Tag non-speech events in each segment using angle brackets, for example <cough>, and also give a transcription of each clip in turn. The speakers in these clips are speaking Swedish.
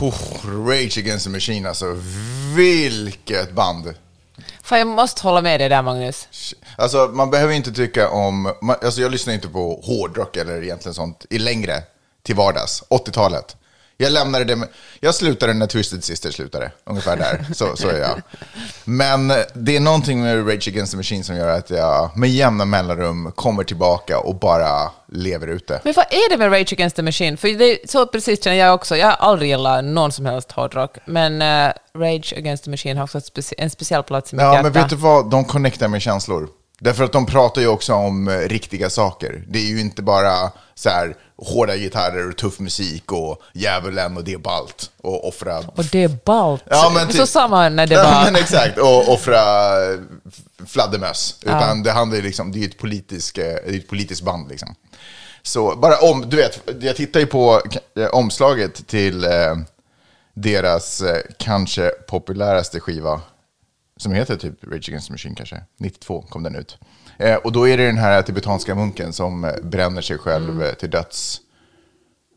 Oh, Rage Against the Machine alltså. Vilket band! Fan, jag måste hålla med dig där, Magnus. Alltså man behöver inte tycka om, man, alltså jag lyssnar inte på hårdrock eller egentligen sånt i längre till vardags, 80-talet. Jag lämnade det, med, jag slutade när Twisted Sister slutade, ungefär där. Så, så är jag. Men det är någonting med Rage Against the Machine som gör att jag med jämna mellanrum kommer tillbaka och bara lever ute. Men vad är det med Rage Against the Machine? För det är så precis känner jag också. Jag har aldrig gillat någon som helst hårdrock, men uh, Rage Against the Machine har också en speciell plats i mitt Ja, hjärta. men vet du vad? De connectar med känslor. Därför att de pratar ju också om eh, riktiga saker. Det är ju inte bara så här hårda gitarrer och tuff musik och djävulen och det är balt och offra... Och det är ballt. Ja, men Så typ- sa man när det Ja, var... men exakt, och offra eh, fladdermöss. Utan det handlar ju liksom, det är ju ett politiskt, eh, ett politiskt band liksom. Så bara om, du vet, jag tittar ju på omslaget till eh, deras eh, kanske populäraste skiva, som heter typ Rage Against the Machine kanske, 92 kom den ut. Eh, och då är det den här tibetanska munken som eh, bränner sig själv eh, till döds.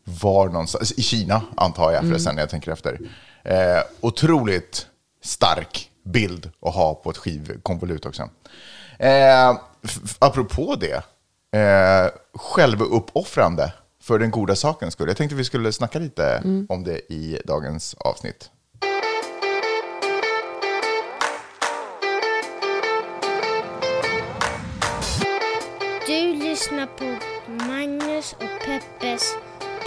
Var någonstans? I Kina antar jag förresten när jag tänker efter. Eh, otroligt stark bild att ha på ett skivkonvolut också. Eh, apropå det, eh, självuppoffrande för den goda sakens skull. Jag tänkte vi skulle snacka lite om det i dagens avsnitt. Peppes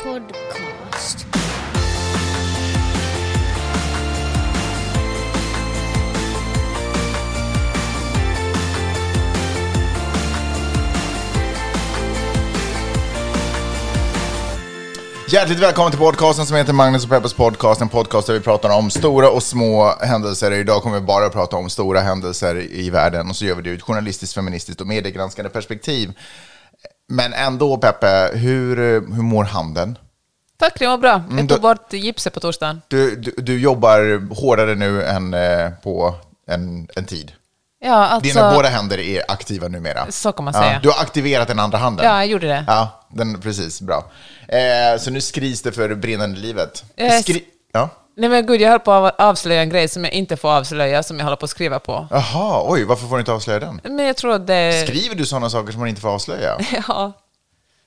podcast. Hjärtligt välkommen till podcasten som heter Magnus och Peppers podcast. En podcast där vi pratar om stora och små händelser. Idag kommer vi bara prata om stora händelser i världen och så gör vi det ur ett journalistiskt, feministiskt och mediegranskande perspektiv. Men ändå, Peppe, hur, hur mår handen? Tack, det var bra. Jag Mm, tog bort gipset på torsdagen. Du, du, du jobbar hårdare nu än eh, på en, en tid. Ja, alltså... Dina båda händer är aktiva numera. Så kan man Ja, säga. du har aktiverat den andra handen. Ja, jag gjorde det. Ja, den, precis. Bra. Eh, så nu skrivs det för brinnande livet. Eh, Skri- ja. Nej men gud, jag höll på att avslöja en grej som jag inte får avslöja, som jag håller på att skriva på. Jaha, oj, varför får du inte avslöja den? Men jag tror att det... Skriver du sådana saker som man inte får avslöja? <laughs> Ja.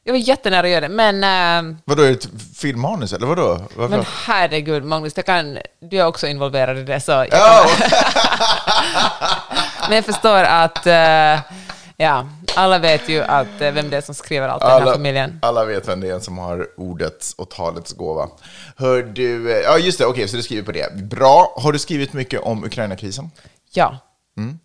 Jag var jättenära att göra det, men... äh, Vadå, är det ett filmmanus eller vadå? Varför? men herregud, Magnus, det kan, du är också involverad i det, så... Jag Ja, <laughs> Men jag förstår att... äh, ja, alla vet ju att, äh, vem det är som skriver allt i den här familjen. alla vet vem det är som har ordets och talets gåva. Hör du, eh, ja just det, okej, så du skriver på det. Bra. Har du skrivit mycket om Ukraina-krisen? Ja.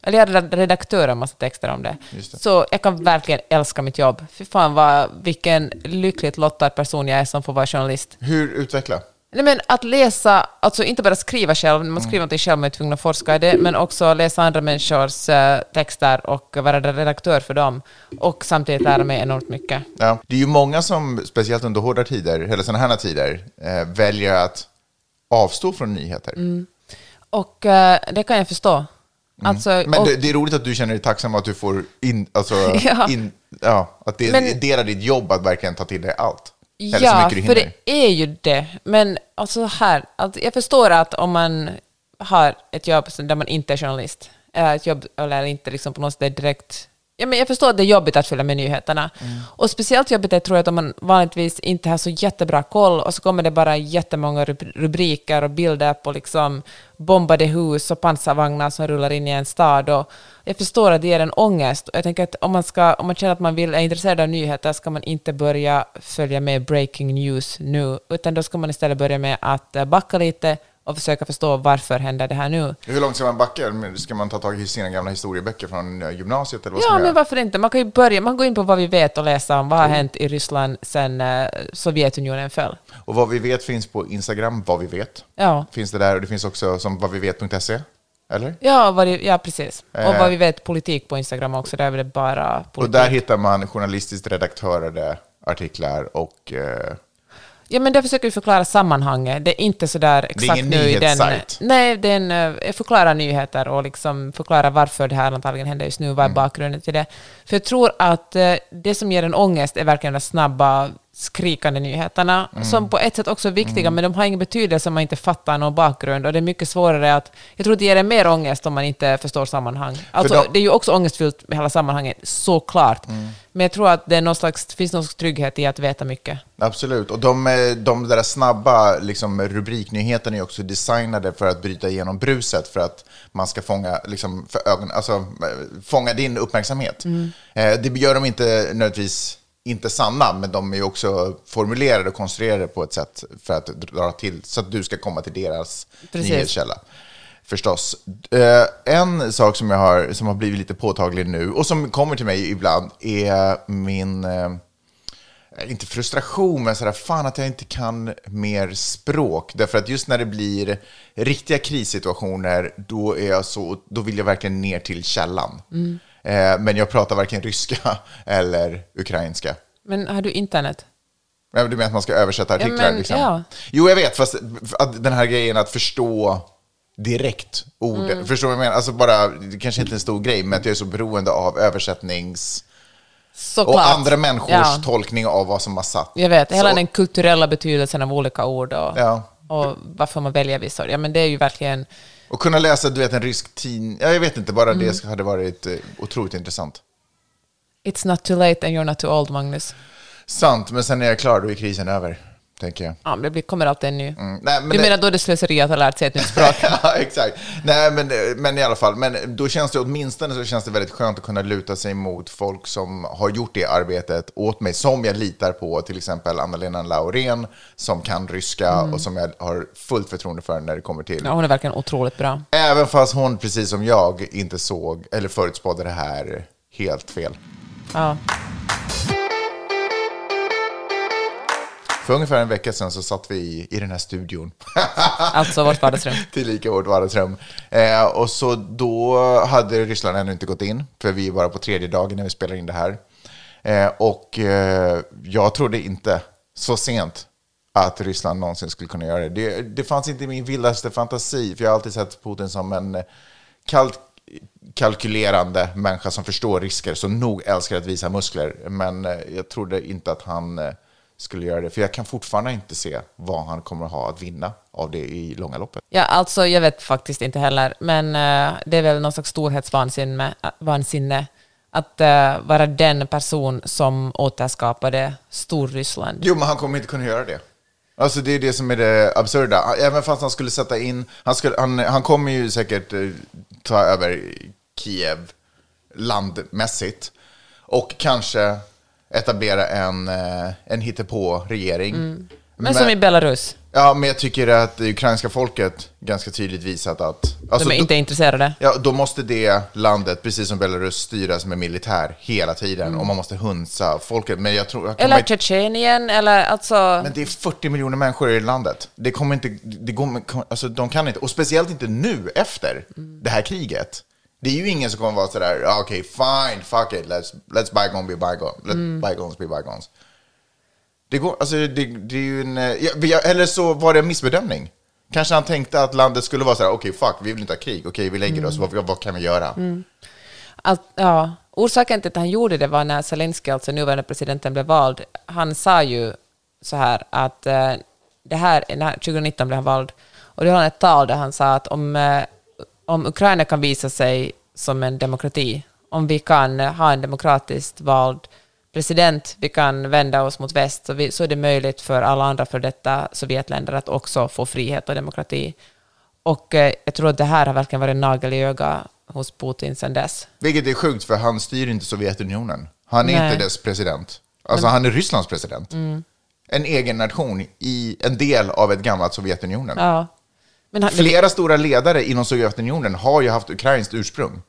Eller jag är redaktör av massa texter om det. Mm. Det. Så jag kan verkligen älska mitt jobb. Fy fan vad, vilken lyckligt lottad person jag är som får vara journalist. Hur utveckla? Nej, men att läsa, alltså inte bara skriva själv, man skriver någonting själv man är tvungen att forska i det, men också läsa andra människors eh, texter och vara redaktör för dem. Och samtidigt lära mig enormt mycket. Ja. Det är ju många som, speciellt under hårda tider, eller sådana här tider, eh, väljer att avstå från nyheter. Och eh, det kan jag förstå. Alltså, Mm. Men och, det, det är roligt att du känner dig tacksam att du får in, alltså, <laughs> Ja. in, ja, att det är Men- en del av ditt jobb att verkligen ta till dig allt. Eller så Ja, mycket du för det är ju det. Men alltså här, alltså jag förstår att om man har ett jobb där man inte är journalist, eller ett jobb eller inte liksom på något sätt direkt... Ja, men jag förstår att det är jobbigt att fylla med nyheterna. Mm. Och speciellt jobbigt är tror jag att om man vanligtvis inte har så jättebra koll och så kommer det bara jättemånga rub- rubriker och bilder på liksom bombade hus och pansarvagnar som rullar in i en stad. Och jag förstår att det ger en ångest. Och jag tänker att om man, ska, om man känner att man vill, är intresserad av nyheter ska man inte börja följa med breaking news nu, utan då ska man istället börja med att eh, backa lite och försöka förstå varför händer det här nu. Hur långt ska man backa? Ska man ta tag i sina gamla historieböcker från eh, gymnasiet? Eller vad Ja, men göra? varför inte? Man kan ju börja, man går in på vad vi vet och läsa om vad har hänt i Ryssland sedan eh, Sovjetunionen föll. Och vad vi vet finns på Instagram, vad vi vet. Ja, Finns det där och det finns också som vadvivet.se? Eller? ja, vad det, ja precis. Och Eh. vad vi vet politik på Instagram också, där är det bara Och politik. där hittar man journalistiskt redaktörade artiklar och... Eh, Ja, men där försöker vi förklara sammanhanget. Det är inte så där exakt ingen nu i den... Nej, det är en, eh, jag förklarar nyheter och liksom förklarar varför det här antagligen händer just nu, vad är Mm. bakgrunden till det. För jag tror att eh, det som ger en ångest är verkligen de snabba skrikande nyheterna, som på ett sätt också är viktiga, men de har ingen betydelse om man inte fattar någon bakgrund. Och det är mycket svårare att... Jag tror det ger en mer ångest om man inte förstår sammanhang. Alltså, de- Det är ju också ångestfyllt med hela sammanhanget, såklart. Men jag tror att det är någon slags, finns någon slags trygghet i att veta mycket. Absolut, och de, eh, de där snabba liksom, rubriknyheterna är också designade för att bryta igenom bruset för att man ska fånga, liksom, för ögon, alltså, eh, fånga din uppmärksamhet. Eh, det gör de inte nödvändigtvis inte sanna, men de är ju också formulerade och konstruerade på ett sätt för att dra till, så att du ska komma till deras Precis. nyhetskälla. Förstås. Eh, en sak som, jag har, som har blivit lite påtaglig nu och som kommer till mig ibland är min, eh, inte frustration, men sådär, fan att jag inte kan mer språk. Därför att just när det blir riktiga krissituationer, då, är jag så, då vill jag verkligen ner till källan. Eh, men jag pratar varken ryska <laughs> eller ukrainska. Men har du internet? Ja, Du menar att man ska översätta artiklar? men, liksom. ja. Jo, jag vet, fast att den här grejen att förstå direkt orden. Mm. Förstår du vad jag menar? Alltså bara, det kanske inte är en stor grej, men att jag är så beroende av översättnings... Såklart. Och andra människors Ja. tolkning av vad som har satt. Jag vet, hela Så- den kulturella betydelsen av olika ord och, Ja. och varför man väljer vissa ord. Ja, men det är ju verkligen... Och kunna läsa, du vet, en rysk tidning. Ja, jag vet inte, bara Mm. det hade varit eh, otroligt intressant. It's not too late and you're not too old, Magnus. Sant, men sen är jag klar, då är krisen över, tänker jag. Ja, men det kommer alltid en ny. Mm. Nej, men du det- menar då är det slöseri att ha lärt sig ett nytt språk? <laughs> ja, exakt. Nej, men, men i alla fall. Men då känns det åtminstone så känns det väldigt skönt att kunna luta sig mot folk som har gjort det arbetet åt mig, som jag litar på, till exempel Anna-Lena Laurén, som kan ryska och som jag har fullt förtroende för när det kommer till. Ja, hon är verkligen otroligt bra. Även fast hon, precis som jag, inte såg eller förutspådde det här helt fel. Ja. För ungefär en vecka sedan så satt vi i, i den här studion. <laughs> Alltså vårt vardagsrum. Tillika vårt vardagsrum. Eh, och så då hade Ryssland ännu inte gått in, för vi är bara på tredje dagen när vi spelar in det här. Eh, och eh, jag trodde inte så sent att Ryssland någonsin skulle kunna göra det. det. Det fanns inte i min vildaste fantasi, för jag har alltid sett Putin som en kallt kalkylerande människa som förstår risker, som nog älskar att visa muskler. Men eh, jag trodde inte att han eh, skulle göra det, för jag kan fortfarande inte se vad han kommer ha att vinna av det i långa loppet. Ja, alltså jag vet faktiskt inte heller, men eh, det är väl någon slags storhetsvansinne vansinne att eh, vara den person som återskapade Storryssland. Jo, men han kommer inte kunna göra det. Alltså det är det som är det absurda. Även fast han skulle sätta in, han, skulle, han, han kommer ju säkert eh, ta över Kiev landmässigt och kanske etablera en, eh, en hittepå-regering. Mm. Men som i Belarus, Ja, men jag tycker att det ukrainska folket ganska tydligt visat att... Alltså, de är då- inte intresserade. Ja, då måste det landet, precis som Belarus, styras med militär hela tiden. Mm. Och man måste hunsa folket. Men jag tror... Eller Tjetjenien, eller alltså... men det är 40 miljoner människor i landet. Det kommer inte, det går, alltså de kan inte, och speciellt inte nu efter det här kriget. Det är ju ingen som kommer vara sådär, "Ja, okej, fine, fuck it, let's, let's bygone be bygone, let bygones be bygones. Det går, alltså det, det är ju en, eh, ja, eller så var det en missbedömning. Kanske han tänkte att landet skulle vara så här, okej, fuck, vi vill inte ha krig, okej, vi lägger oss, vad, vad kan vi göra? Allt, ja. Orsaken till att han gjorde det var när Zelenskyj, alltså nuvarande presidenten, blev vald. Han sa ju så här att eh, det här, när 2019 blev han vald, och det var ett tal där han sa att om, eh, om Ukraina kan visa sig som en demokrati, om vi kan ha en demokratiskt vald president, vi kan vända oss mot väst, så, vi, så är det möjligt för alla andra för detta Sovjetländer att också få frihet och demokrati. Och eh, jag tror att det här har verkligen varit en nagel i ögat hos Putin sedan dess. Vilket är sjukt, för han styr inte Sovjetunionen. Han är Nej. inte dess president. Alltså han är Rysslands president. En egen nation i en del av ett gammalt Sovjetunionen. Ja. Men Flera stora ledare inom Sovjetunionen har ju haft ukrainskt ursprung.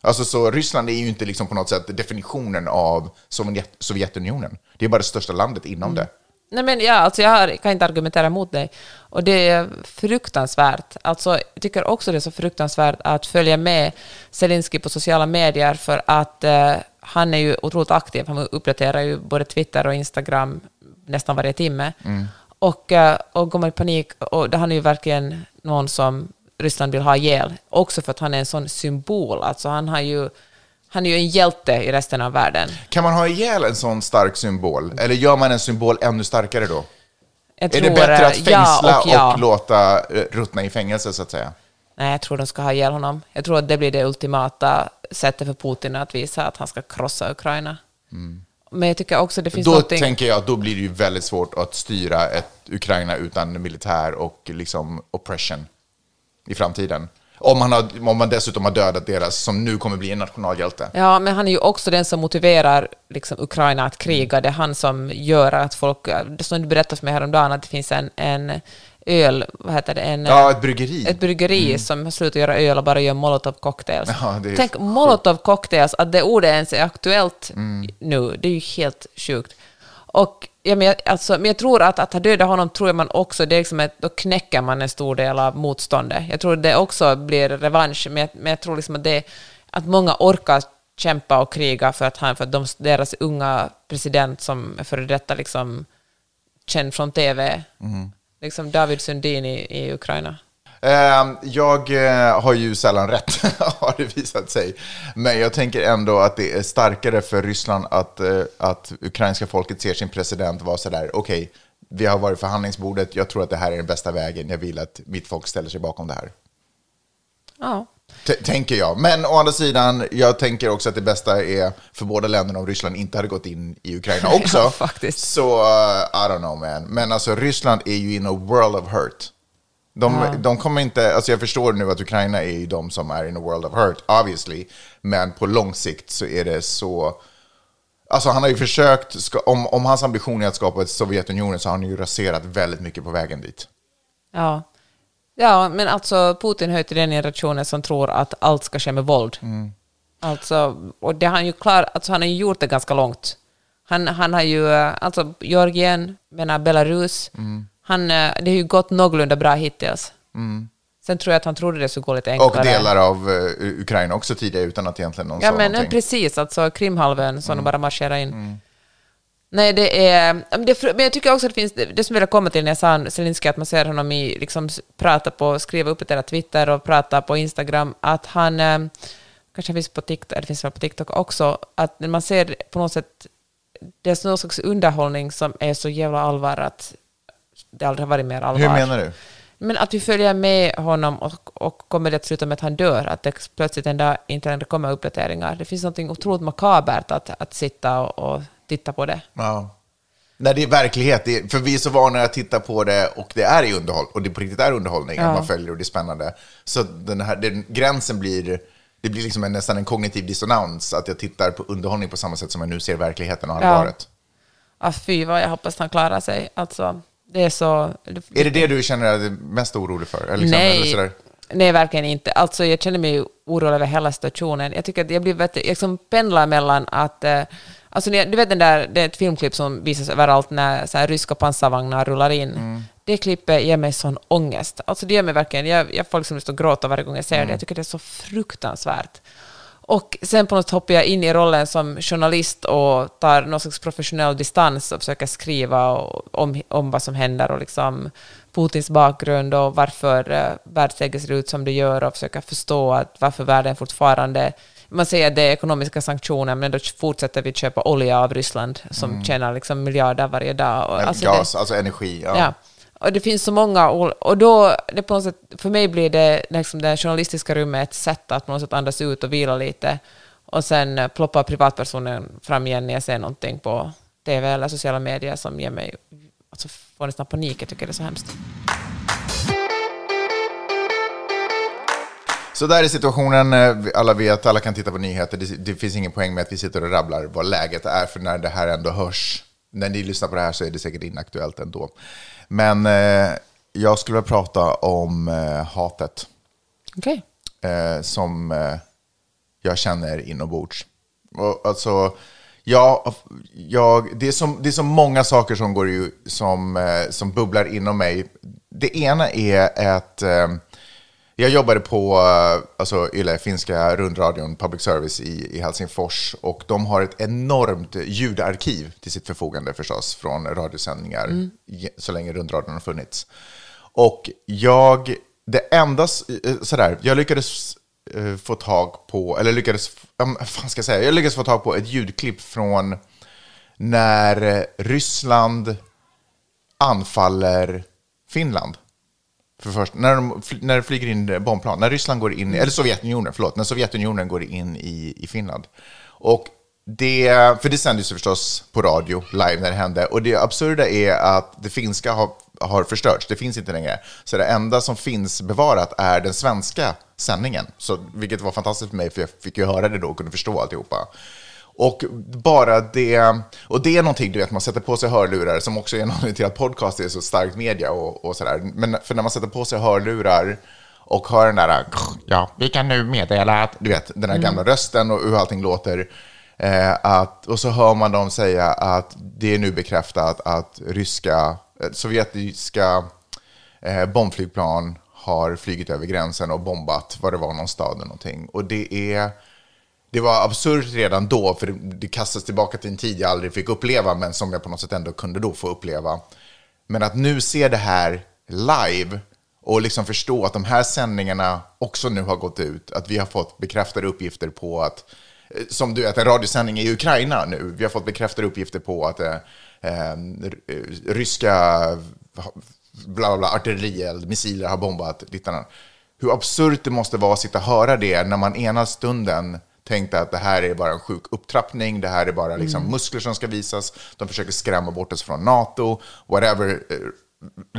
Alltså så Ryssland är ju inte liksom på något sätt definitionen av Sovjet, Sovjetunionen. Det är bara det största landet inom det. Nej men ja, alltså jag kan inte argumentera emot dig. Och det är fruktansvärt. Alltså, jag tycker också det är så fruktansvärt att följa med Zelensky på sociala medier för att eh, han är ju otroligt aktiv. Han uppdaterar ju både Twitter och Instagram nästan varje timme. Och, eh, och går man i panik, och han är ju verkligen någon som Ryssland vill ha ihjäl. Också för att han är en sån symbol. Alltså han har ju Han är ju en hjälte i resten av världen. Kan man ha ihjäl en sån stark symbol? Eller gör man en symbol ännu starkare då? Jag är det bättre att eh, fängsla ja och, ja. och låta eh, ruttna i fängelse, så att säga? Nej, jag tror de ska ha ihjäl honom. Jag tror att det blir det ultimata sättet för Putin att visa att han ska krossa Ukraina. Men jag tycker också det finns Mm. Då någonting... tänker jag att då blir det ju väldigt svårt att styra ett Ukraina utan militär och liksom oppression i framtiden. Om man, har, om man dessutom har dödat deras, som nu kommer bli en nationalhjälte. Ja, men han är ju också den som motiverar liksom, Ukraina att kriga. Det är han som gör att folk... Det som du berättade för mig häromdagen, att det finns en, en öl... Vad heter det? En, Ja, ett bryggeri. ett bryggeri som har slutat göra öl och bara gör molotov cocktails. Ja, Tänk sjukt. molotov cocktails, att det ordet ens är aktuellt Mm. nu, det är ju helt sjukt. Och ja, men, jag, alltså, men jag tror att att ha dödat honom tror jag man också, det är liksom ett, då knäcker man en stor del av motståndet. Jag tror det också blir revansch, men jag, men jag tror liksom att, det, att många orkar kämpa och kriga för att, han, för att de, deras unga president som är före detta liksom, känd från TV, Mm. Liksom David Sundin i, i Ukraina. Eh, jag eh, har ju sällan rätt, <laughs> har det visat sig. Men jag tänker ändå att det är starkare för Ryssland att, eh, att ukrainska folket ser sin president vara sådär, okej, vi har varit förhandlingsbordet, jag tror att det här är den bästa vägen, jag vill att mitt folk ställer sig bakom det här. Ja. Tänker jag. Men å andra sidan, jag tänker också att det bästa är för båda länderna om Ryssland inte hade gått in i Ukraina <laughs> också. Ja, faktiskt. Så, uh, I don't know man. Men alltså Ryssland är ju in a world of hurt. De, de kommer inte, alltså jag förstår nu att Ukraina är ju de som är in a world of hurt, obviously. Men på lång sikt så är det så... Alltså han har ju försökt, ska, om, om hans ambition är att skapa ett Sovjetunionen så har han ju raserat väldigt mycket på vägen dit. Ja. Ja, men alltså Putin hör till den generationen som tror att allt ska ske med våld. Alltså, och det har han ju klar, alltså han har gjort det ganska långt. Han, han har ju, eh, alltså Georgien, menar Belarus, han, eh, det har ju gått någorlunda bra hittills. Sen tror jag att han trodde det skulle gå lite enklare. Och delar av uh, Ukraina också tidigare utan att egentligen någon Ja, sa men någonting. precis, alltså Krimhalvön som Mm. de bara marscherar in. Nej, det är... Men, det, men jag tycker också att det finns... Det, som jag ville komma till när jag sa Zelenskyj, att man ser honom i, liksom, prata på, skriva upp det Twitter och prata på Instagram, att han... Eh, kanske finns på TikTok, det finns väl på TikTok också, att när man ser på något sätt... Det är någon slags underhållning som är så jävla allvar att det aldrig har varit mer allvar. Hur menar du? Men att vi följer med honom och, och kommer det att sluta med att han dör, att det plötsligt en dag inte längre kommer uppdateringar. Det finns något otroligt makabert att, att sitta och, och titta på det. Ja. Nej, det är verklighet. Det är, för vi är så vana att titta på det och det är i underhåll, och det på riktigt är underhållning, Ja. man följer och det är spännande. Så den här, den, gränsen blir, det blir liksom en, nästan en kognitiv dissonans, att jag tittar på underhållning på samma sätt som jag nu ser verkligheten och allvaret. Ah, fy vad jag hoppas han klarar sig. Alltså, det är så... Är det det du känner dig mest orolig för? Liksom, Nej, nej, verkligen inte. Alltså, jag känner mig orolig över hela situationen. Jag tycker att jag blir jag liksom pendlar mellan att... Eh, alltså, du vet den där, det är ett filmklipp som visas överallt när så här, ryska pansarvagnar rullar in. Mm. Det klippet ger mig sån ångest. Alltså, det ger mig verkligen... Jag, jag får liksom lust att gråta varje gång jag ser Mm. det. Jag tycker det är så fruktansvärt. Och sen på något hoppar jag in i rollen som journalist och tar någon slags professionell distans och försöker skriva om, om vad som händer och liksom Putins bakgrund och varför uh, världsläget ser ut som det gör och försöka förstå att varför världen fortfarande... Man säger det är ekonomiska sanktioner, men då fortsätter vi köpa olja av Ryssland som tjänar liksom miljarder varje dag. Och alltså gas, det, alltså energi. Ja. Ja. Och det finns så många, och då, det på något sätt, för mig blir det liksom det journalistiska rummet ett sätt att på något sätt andas ut och vila lite. Och sen ploppar privatpersonen fram igen när jag ser någonting på TV eller sociala medier som ger mig, alltså får nästan panik, jag tycker det är så hemskt. Så där är situationen. Eh, Alla vet, alla kan titta på nyheter. Det, det finns ingen poäng med att vi sitter och rabblar vad läget är, för när det här ändå hörs, när ni lyssnar på det här så är det säkert inaktuellt ändå. Men eh, jag skulle vilja prata om eh, hatet Okej. eh, som eh, jag känner inombords. Och, alltså, jag, jag, det, är som, det är så många saker som, går ju, som, eh, som bubblar inom mig. Det ena är att eh, jag jobbade på eh, alltså, YLE, finska rundradion, public service i, i Helsingfors. Och de har ett enormt ljudarkiv till sitt förfogande förstås, från radiosändningar ge- så länge rundradion har funnits. Och jag, det enda, eh, sådär, jag lyckades eh, få tag på, eller lyckades, um, fan ska jag säga, jag lyckades få tag på ett ljudklipp från när Ryssland anfaller Finland. För först, när, de, när det flyger in bombplan, när Ryssland går in, eller Sovjetunionen, förlåt, när Sovjetunionen går in i, i Finland. Och det, för det sändes ju förstås på radio live när det hände. Och det absurda är att det finska har, har förstörts, det finns inte längre. Så det enda som finns bevarat är den svenska sändningen. Så, vilket var fantastiskt för mig, för jag fick ju höra det då och kunde förstå alltihopa. Och bara det, och det är någonting, du vet, man sätter på sig hörlurar, som också är någonting till att podcast är så starkt media och, och sådär. Men för när man sätter på sig hörlurar och hör den där, ja, vi kan nu meddela att, du vet, den här gamla rösten och hur allting låter. Eh, att, och så hör man dem säga att det är nu bekräftat att ryska, eh, sovjetiska eh, bombflygplan har flygit över gränsen och bombat vad det var någon stad eller någonting. Och det är det var absurt redan då, för det, det kastas tillbaka till en tid jag aldrig fick uppleva, men som jag på något sätt ändå kunde då få uppleva. Men att nu se det här live och liksom förstå att de här sändningarna också nu har gått ut, att vi har fått bekräftade uppgifter på att, eh, som du vet, en radiosändning i Ukraina nu, vi har fått bekräftade uppgifter på att eh, eh, ryska bla, bla, artillerield, missiler har bombat dittan. Hur absurt det måste vara att sitta och höra det när man ena stunden tänkte att det här är bara en sjuk upptrappning, det här är bara liksom mm. muskler som ska visas, de försöker skrämma bort oss från NATO, whatever eh,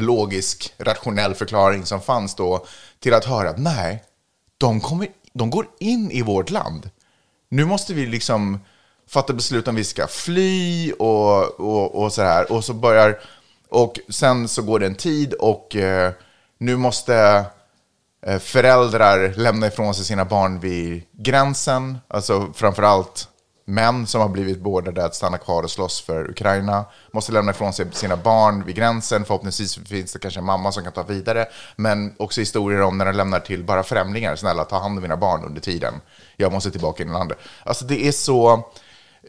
logisk, rationell förklaring som fanns då, till att höra att nej, de, kommer, de går in i vårt land. Nu måste vi liksom fatta beslut om vi ska fly och, och, och så här. Och så börjar, och sen så går det en tid och eh, nu måste Eh, föräldrar lämnar ifrån sig sina barn vid gränsen, alltså framförallt män som har blivit beordrade att stanna kvar och slåss för Ukraina, måste lämna ifrån sig sina barn vid gränsen. Förhoppningsvis finns det kanske en mamma som kan ta vidare, men också historier om när de lämnar till bara främlingar. Snälla, ta hand om mina barn under tiden. Jag måste tillbaka in i landet. Alltså det är så...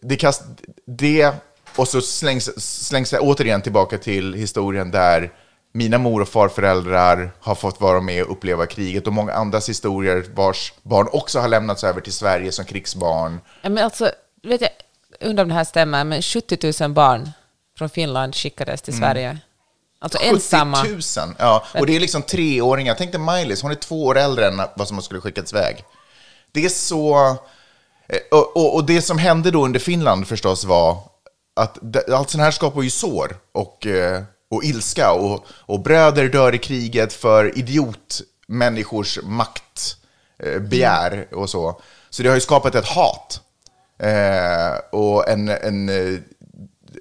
Det, kast, det och så slängs, slängs det återigen tillbaka till historien där mina mor och farföräldrar har fått vara med och uppleva kriget och många andras historier vars barn också har lämnats över till Sverige som krigsbarn. Ja, men alltså, vet jag, undrar om det här stämmer, men 70 000 barn från Finland skickades till mm. Sverige. Alltså 70 ensamma. 000, ja. Och det är liksom treåringar. Tänk dig Miley, hon är två år äldre än vad som skulle skickats iväg. Det är så... Eh, och, och, och, det som hände då under Finland förstås var att allt sånt här skapar ju sår. Och eh, och ilska och, och bröder dör i kriget för idiotmänniskors maktbegär eh, och så. Så det har ju skapat ett hat eh, och en, en eh,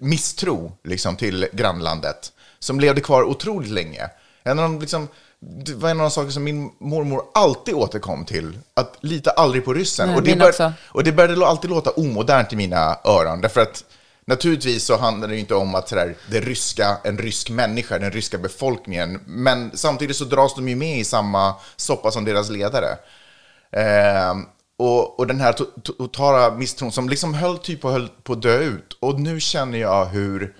misstro liksom, till grannlandet som levde kvar otroligt länge. En av de, liksom, det var en av de saker som min mormor alltid återkom till. Att lita aldrig på ryssen. Nej, och, det bör, och det började alltid låta omodernt i mina öron. Därför att Naturligtvis så handlar det inte om att sådär, det ryska, en rysk människa, den ryska befolkningen, men samtidigt så dras de ju med i samma soppa som deras ledare. Eh, och, och den här totala misstron som liksom höll typ och höll på att dö ut. Och nu känner jag hur,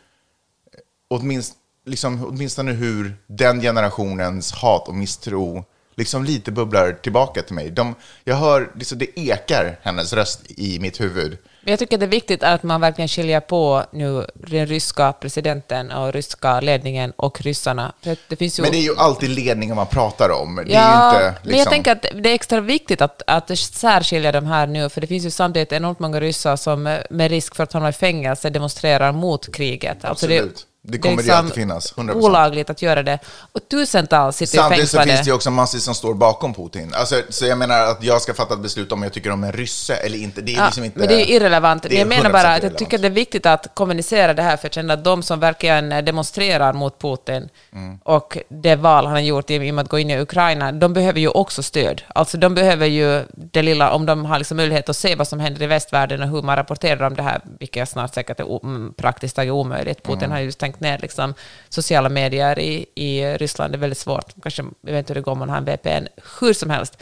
åtminst, liksom, åtminstone hur den generationens hat och misstro liksom lite bubblar tillbaka till mig. De, jag hör, liksom, det ekar hennes röst i mitt huvud. Jag tycker det är viktigt att man verkligen skiljer på nu den ryska presidenten och ryska ledningen och ryssarna. det finns ju... Men det är ju alltid ledningen man pratar om. Det ja, inte, liksom... men jag liksom- tänker att det är extra viktigt att, att särskilja de här nu, för det finns ju samtidigt enormt många ryssar som med risk för att hamna i fängelse demonstrerar mot kriget. Absolut. Alltså det, det kommer det, liksom det alltid finnas, 100%. olagligt att göra det. Och tusentals sitter Samtidigt fängslade. så finns det ju också massor som står bakom Putin. Alltså, så jag menar att jag ska fatta ett beslut om jag tycker om en rysse eller inte. Det är ja, liksom inte... Men det är irrelevant. Det är jag menar bara att jag tycker att det är viktigt att kommunicera det här, för jag känner att de som verkligen demonstrerar mot Putin mm. och det val han har gjort i och med att gå in i Ukraina, de behöver ju också stöd. Alltså de behöver ju det lilla, om de har liksom möjlighet att se vad som händer i västvärlden och hur man rapporterar om det här, vilket snart säkert är praktiskt taget omöjligt. Putin mm. har ju stängt ner liksom, sociala medier i, i Ryssland. Det är väldigt svårt. Kanske, jag vet inte hur det går om man har en VPN. Hur som helst.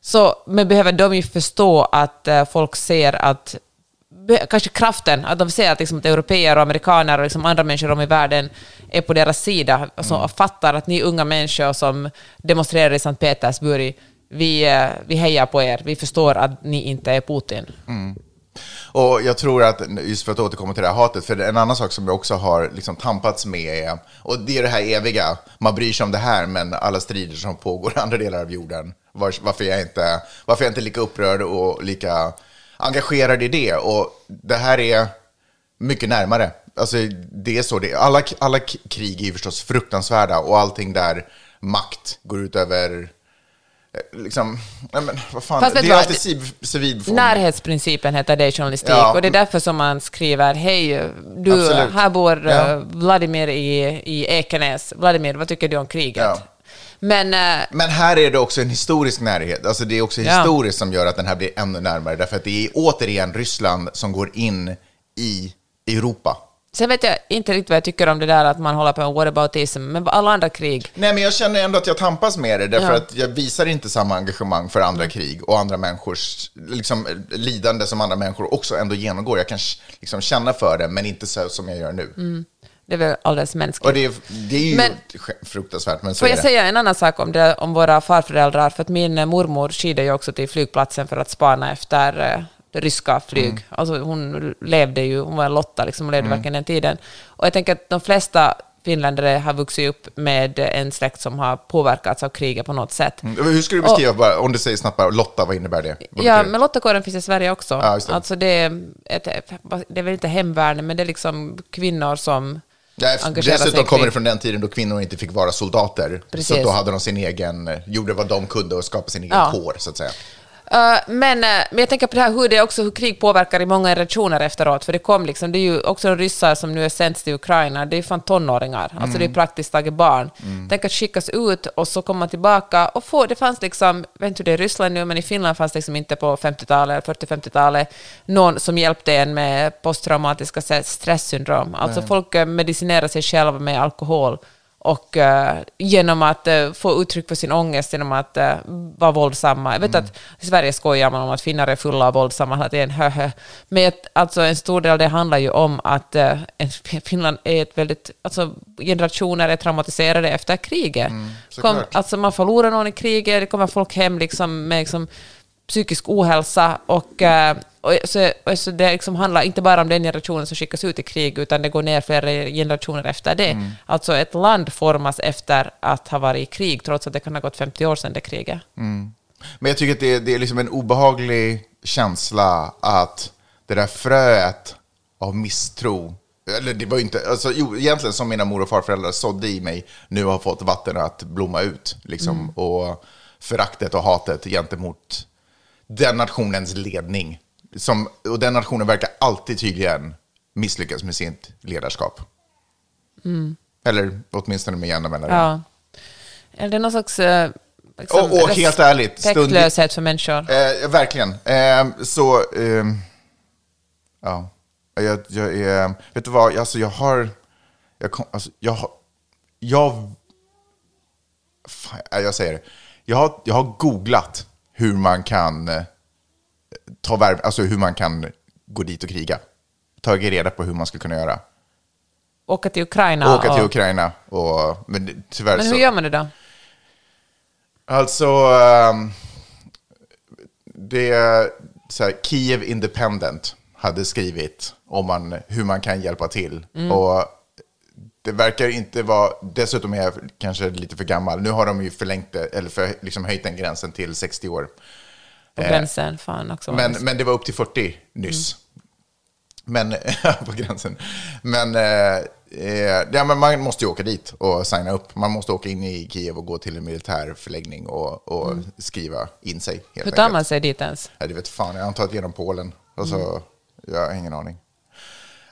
Så, men behöver de ju förstå att uh, folk ser att kanske kraften, att de ser att, liksom, att europeer och amerikaner och liksom andra människor om i världen är på deras sida, alltså, mm. och fattar att ni unga människor som demonstrerar i Sankt Petersburg, vi, eh, vi hejar på er, vi förstår att ni inte är Putin. Och jag tror att, just för att återkomma till det här hatet, för en annan sak som jag också har liksom tampats med är, och det är det här eviga, man bryr sig om det här, men alla strider som pågår i andra delar av jorden, var, varför, jag inte, varför jag inte är lika upprörd och lika engagerad i det. Och det här är mycket närmare. Alltså, det är så det är. Alla, alla krig är ju förstås fruktansvärda och allting där makt går ut över Liksom, nej men vad fan, Fast det är alltid civ, civilbefolkning. Närhetsprincipen heter det i journalistik Ja. och det är därför som man skriver hej, du, Absolut. här bor eh, Ja. Vladimir i, i Ekenäs. Vladimir, vad tycker du om kriget? Ja. Men eh, Men här är det också en historisk närhet. Alltså det är också historiskt som gör att den här blir ännu närmare. Därför att det är återigen Ryssland som går in i Europa. Sen vet jag inte riktigt vad jag tycker om det där att man håller på med whataboutism, men alla andra krig, Nej, men jag känner ändå att jag tampas med det. Därför Ja. att jag visar inte samma engagemang för andra krig och andra människors liksom, lidande som andra människor också ändå genomgår. Jag kan liksom, känna för det, men inte så som jag gör nu. det är väl alldeles mänskligt. Och det är, det är ju Men- fruktansvärt, men så Får jag det. säga en annan sak om, det, om våra farföräldrar? För att min eh, mormor skidade ju också till flygplatsen för att spana efter eh, ryska flyg. Mm. Alltså hon levde ju, hon var en Lotta, liksom, hon levde Mm. verkligen den tiden. Och jag tänker att de flesta finländare har vuxit upp med en släkt som har påverkats av kriget på något sätt. Mm. Hur skulle du beskriva, bara, om du säger snabbt bara, Lotta, vad innebär det? Vad Ja, det? men Lottakåren finns i Sverige också. Ja, det. Alltså det, är ett, det är väl inte hemvärn, men det är liksom kvinnor som Ja, dessutom kommer det från den tiden då kvinnor inte fick vara soldater. Precis. Så då hade de sin egen, gjorde vad de kunde och skapade sin egen Ja. kår, så att säga. Uh, men, uh, men jag tänker på det här hur det också hur krig påverkar i många generationer efteråt. För det kom liksom, det är ju också de ryssar som nu är sänds till Ukraina, det är fan tonåringar. Alltså det är praktiskt taget barn. Tänk att skickas ut och så kommer man tillbaka och få, det fanns liksom, jag vet inte hur det är i Ryssland nu, men i Finland fanns det liksom inte på 50-talet, 40-50-talet, någon som hjälpte en med posttraumatiska stresssyndrom. Alltså folk uh, medicinerar sig själva med alkohol och eh, genom att eh, få uttryck för sin ångest genom att eh, vara våldsamma. Jag vet att i Sverige skojar man om att finnar är fulla och våldsamma hela tiden, höhö. Men ett, alltså, en stor del av det handlar ju om att <laughs> Finland är ett väldigt... Alltså, generationer är traumatiserade efter kriget. Kom, såklart. alltså, man förlorar någon i kriget, det kommer folk hem liksom, med liksom, psykisk ohälsa och, eh, och så, och så det liksom handlar inte bara om den generationen som skickas ut i krig utan det går ner flera generationer efter det. Mm. Alltså ett land formas efter att ha varit i krig trots att det kan ha gått 50 år sedan det kriget. Men jag tycker att det, är- det är liksom en obehaglig känsla att det där fröet av misstro, eller det var ju inte, alltså, jo, egentligen som mina mor och farföräldrar sådde i mig, nu har fått vatten att blomma ut. Liksom, Och föraktet och hatet gentemot den nationens ledning. Som, och den nationen verkar alltid tydligen misslyckas med sitt ledarskap. Eller åtminstone med jämna mellanrum. Ja. Är det någon slags eh, liksom, Och- och helt ärligt, respektlöshet för människor? Eh, verkligen. Eh, så, ehm, ja. Jag, jag är, vet du vad, alltså jag har, jag, kom, alltså jag har, jag, fan, jag säger det. Jag har, jag har googlat hur man kan eh, ta värv, alltså hur man kan gå dit och kriga. Tagit reda på hur man skulle kunna göra. Åka till Ukraina? Åka till och, Ukraina och, men tyvärr men så. hur gör man det då? Alltså, ehm, det så här, Kiev Independent hade skrivit om man, hur man kan hjälpa till. Och det verkar inte vara, dessutom är jag kanske lite för gammal. Nu har de ju förlängt det, eller för, liksom höjt den gränsen till 60 år. På gränsen? Fan också. Men, men det var upp till 40 nyss. Men, <laughs> på gränsen. Men, eh, eh, ja, men man måste ju åka dit och signa upp. Man måste åka in i Kiev och gå till en militär förläggning och, och skriva in sig. Hur tar enkelt. man sig dit ens? Ja, det vet fan, jag antar att genom Polen. Och så, jag har ingen aning.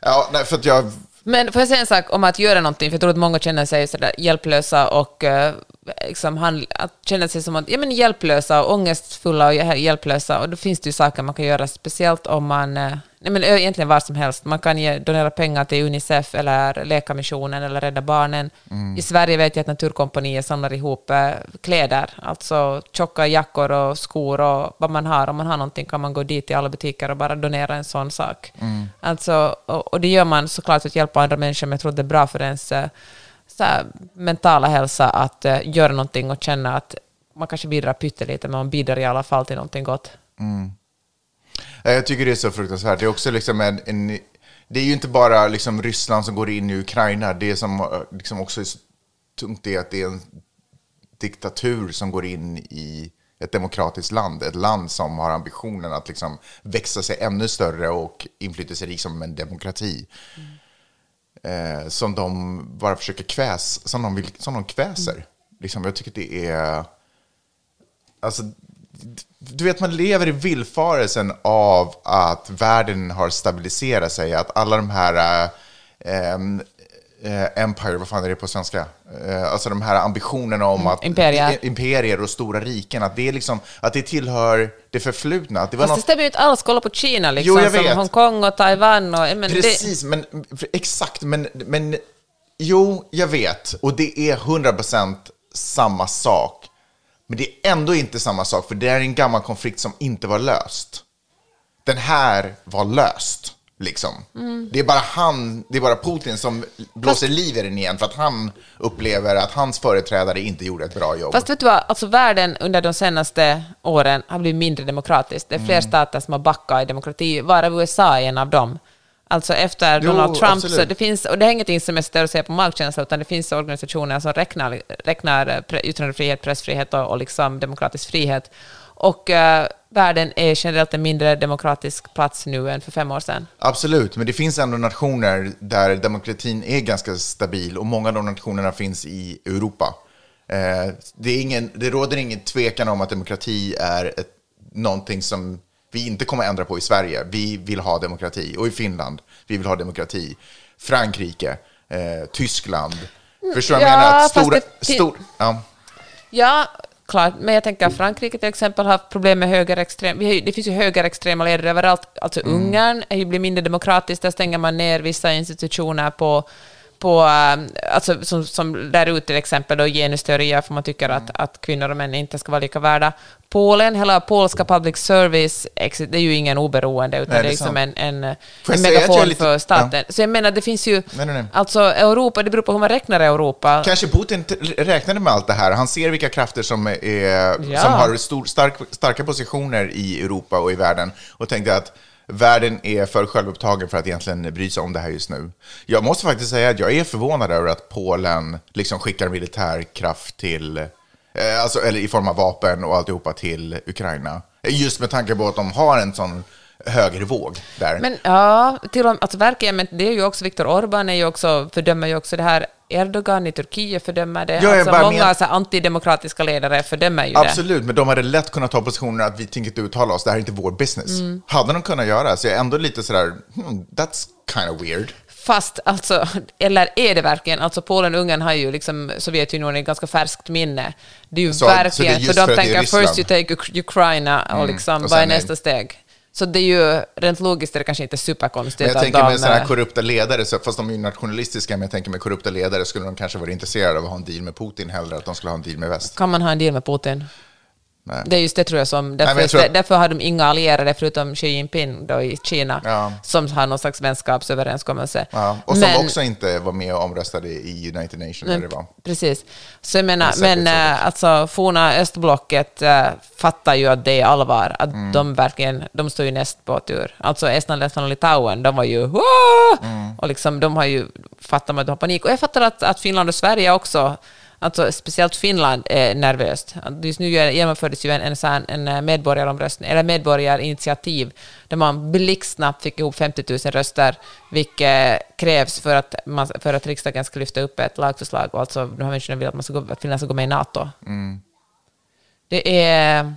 Ja, nej, för att jag... Men får jag säga en sak om att göra någonting? För jag tror att många känner sig sådär hjälplösa och eh, liksom att känna sig som att, ja, men hjälplösa och ångestfulla och hjälplösa. Och då finns det ju saker man kan göra, speciellt om man... Eh, Nej, men egentligen vad som helst. Man kan ge, donera pengar till Unicef eller Läkarmissionen eller Rädda Barnen. I Sverige vet jag att Naturkompaniet samlar ihop uh, kläder, alltså tjocka jackor och skor och vad man har. Om man har någonting kan man gå dit i alla butiker och bara donera en sån sak. Alltså, och, och det gör man såklart för att hjälpa andra människor, men jag tror att det är bra för ens eh, här, mentala hälsa att eh, göra någonting och känna att man kanske bidrar pyttelite, men man bidrar i alla fall till någonting gott. Ja, Eh, jag tycker det är så fruktansvärt. Det är också liksom en, en det är ju inte bara liksom Ryssland som går in i Ukraina. Det som eh, liksom också är så tungt är att det är en diktatur som går in i ett demokratiskt land. Ett land som har ambitionen att liksom växa sig ännu större och inflytelserik som en demokrati. Eh, som de bara försöker kväs, som de, vill, som de kväser. Liksom, jag tycker det är... Alltså, du vet, man lever i villfarelsen av att världen har stabiliserat sig, att alla de här eh, eh, empire, vad fan är det på svenska? Eh, alltså de här ambitionerna om att imperier. imperier och stora riken, att det, är liksom, att det tillhör det förflutna. Att det var Fast det något, stämmer ju inte alls. Kolla på Kina, liksom, Jo, som. Hongkong och Taiwan. Och, men det, Precis, men för- exakt, men, men jo, jag vet. Och det är 100% samma sak. Men det är ändå inte samma sak, för det är en gammal konflikt som inte var löst. Den här var löst, liksom. Mm. Det är bara han, det är bara Putin som blåser liv i den igen, för att han upplever att hans företrädare inte gjorde ett bra jobb. Fast vet du vad, alltså världen under de senaste åren har blivit mindre demokratisk. Det är Mm. fler stater som har backat i demokrati, varav USA är en av dem. Alltså efter Jo, Donald Trump, absolut. så det finns, och det är ingenting som är och säger på magkänsla, utan det finns organisationer som räknar, räknar eh, yttrandefrihet, pressfrihet och, och liksom demokratisk frihet. Och eh, världen är generellt en mindre demokratisk plats nu än för fem år sedan. Absolut, men det finns ändå nationer där demokratin är ganska stabil och många av de nationerna finns i Europa. Eh, det, ingen, det råder ingen tvekan om att demokrati är ett, någonting som vi inte kommer ändra på i Sverige. Vi vill ha demokrati. Och i Finland, vi vill ha demokrati. Frankrike, eh, Tyskland. Förstår du vad jag ja, menar? Att stora, stor, ja. Ja, klart. Men jag tänker att Frankrike till exempel har haft problem med högerextrem... Det finns ju högerextrema ledare överallt. Alltså Mm. Ungern är ju blir mindre demokratiskt. Där stänger man ner vissa institutioner på på, eh, alltså, som, som lär ut till exempel då genusteorier, för man tycker Mm. att, att kvinnor och män inte ska vara lika värda. Polen, hela polska public service, det är ju ingen oberoende, utan Nej, det är liksom en, en, en att megafon lite- för staten. Så jag menar, det finns ju... Nej, nej. Alltså Europa, det beror på hur man räknar Europa. Kanske Putin räknade med allt det här. Han ser vilka krafter som, är, Ja. som har stor, stark, starka positioner i Europa och i världen och tänkte att världen är för självupptagen för att egentligen bry sig om det här just nu. Jag måste faktiskt säga att jag är förvånad över att Polen liksom skickar militärkraft till, eh, alltså, eller i form av vapen och alltihopa till Ukraina. Just med tanke på att de har en sån högervåg där. Men ja, till och alltså verkligen, men det är ju också Viktor Orbán är ju också, fördömer ju också det här. Erdogan i Turkiet fördömer det. Ja, alltså många men- så antidemokratiska ledare fördömer ju det. Absolut, men de hade lätt kunnat ta positionen att vi tänker inte uttala oss, det här är inte vår business. Hade de kunnat göra, så jag är ändå lite sådär, hmm, that's kind of weird. Fast alltså, <laughs> eller är det verkligen? Alltså Polen och Ungern har ju liksom Sovjetunionen ett ganska färskt minne. Det är ju Så- så det är verkligen, för för de är tänker first you take Uk- Ukraina och liksom, och vad är- nästa steg? Så det är ju, rent logiskt är det kanske inte superkonstigt Men jag tänker med sådana här korrupta ledare, så, fast de är ju nationalistiska, men jag tänker med korrupta ledare skulle de kanske vara intresserade av att ha en deal med Putin hellre än att de skulle ha en deal med väst. Kan man ha en deal med Putin? Nej. Det är just det tror jag som... Därför, men jag att- därför har de inga allierade förutom Xi Jinping då i Kina, Ja. som har någon slags vänskapsöverenskommelse. Ja, och som Men- också inte var med och omröstade i United Nations det var. Precis. Så jag menar, Det men säkert äh, alltså forna östblocket äh, fattar ju att det är allvar, att Mm. de verkligen, de står ju näst på tur. Alltså Estland, Lettland och Litauen, de var ju! Mm. och liksom de har ju fattat att de har panik. Och jag fattar att, att Finland och Sverige också Alltså, speciellt Finland är nervöst. Just nu genomfördes ju en, en, en medborgaromröstning, eller medborgarinitiativ, där man blixtsnabbt fick ihop 50 000 röster, vilket krävs för att, man, för att riksdagen ska lyfta upp ett lagförslag. Och alltså, de här människorna vill att, man ska gå, att Finland ska gå med i NATO. Det är...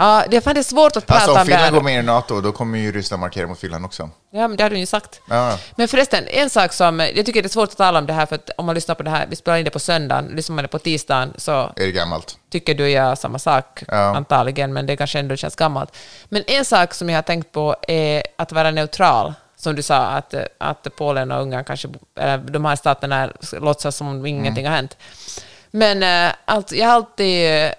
Ja, det fan det är svårt att prata Alltså om om det här. Finland går med i NATO, då kommer ju Ryssland markera mot Finland också. Ja, men det har du ju sagt. Ja. Men förresten, en sak som... Jag tycker det är svårt att tala om det här, för att om man lyssnar på det här, vi spelar in det på söndagen, lyssnar man det på tisdagen, så Är det gammalt? tycker du jag samma sak, Ja. antagligen, men det kanske ändå känns gammalt. Men en sak som jag har tänkt på är att vara neutral. Som du sa, att, att Polen och Ungern kanske, eller de här staterna låtsas som om ingenting har hänt. Men alltså, jag har alltid,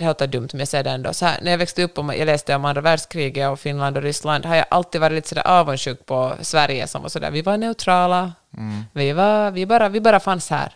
det här låter dumt men jag säger det ändå, så här, när jag växte upp och jag läste om andra världskriget och Finland och Ryssland, har jag alltid varit lite sådär avundsjuk på Sverige som var sådär, vi var neutrala, vi, var, vi, bara, vi bara fanns här.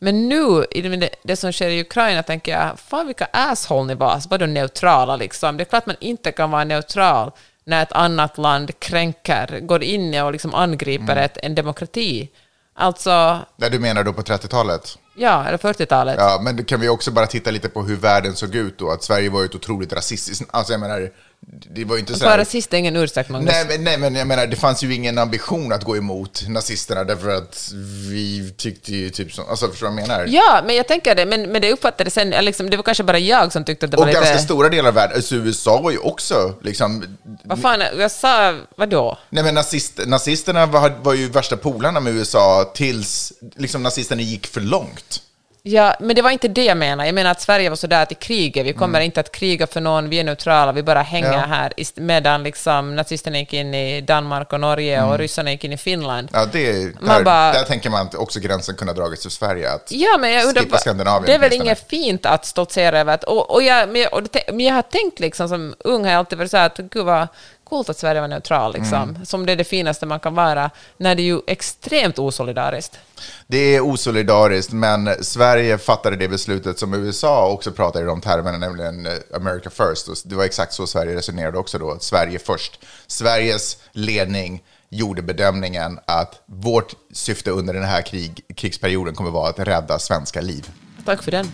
Men nu, i det, det som sker i Ukraina, tänker jag, fan vilka asshole ni var, så var de neutrala liksom. Det är klart man inte kan vara neutral när ett annat land kränker, går in och liksom angriper Mm. ett, en demokrati. Alltså, Nej, du menar då på 30-talet? Ja, eller 40-talet. Ja, men kan vi också bara titta lite på hur världen såg ut då? Att Sverige var ju ett otroligt rasistiskt... Alltså jag menar, det var ju inte så här... rasist är ingen ursäkt, Magnus. Nej men, nej, men jag menar, det fanns ju ingen ambition att gå emot nazisterna därför att vi tyckte ju typ så. Alltså, förstår du vad jag menar? Ja, men jag tänker det, men, men det uppfattades sen, liksom, det var kanske bara jag som tyckte att det var Och lite... ganska stora delar av världen, alltså USA var ju också liksom... Vad fan, jag sa, vadå? Nej men nazist, nazisterna var, var ju värsta polarna med USA tills liksom nazisterna gick för långt. Ja, men det var inte det jag menar. Jag menar att Sverige var sådär att i kriget, vi kommer inte att kriga för någon, vi är neutrala, vi bara hänger Mm. Ja. här, medan liksom nazisterna gick in i Danmark och Norge och ryssarna gick in i Finland. Ja, det, Man där, bara- där tänker man att också gränsen kunna dragits till Sverige. Att, Ja, men jag undrar, Skippa Skandinavien det är väl inget fint att stoltsera över att, och, och jag, men, jag- och det, men jag har tänkt liksom som ung har jag alltid varit så här att gud vad coolt att Sverige var neutral liksom, Mm. som det är det finaste man kan vara, när det är ju extremt osolidariskt. Det är osolidariskt, men Sverige fattade det beslutet som USA också pratade i de termerna, nämligen eh, America first. Det var exakt så Sverige resonerade också då, Sverige först. Sveriges ledning gjorde bedömningen att vårt syfte under den här krig, krigsperioden kommer vara att rädda svenska liv. Tack för den.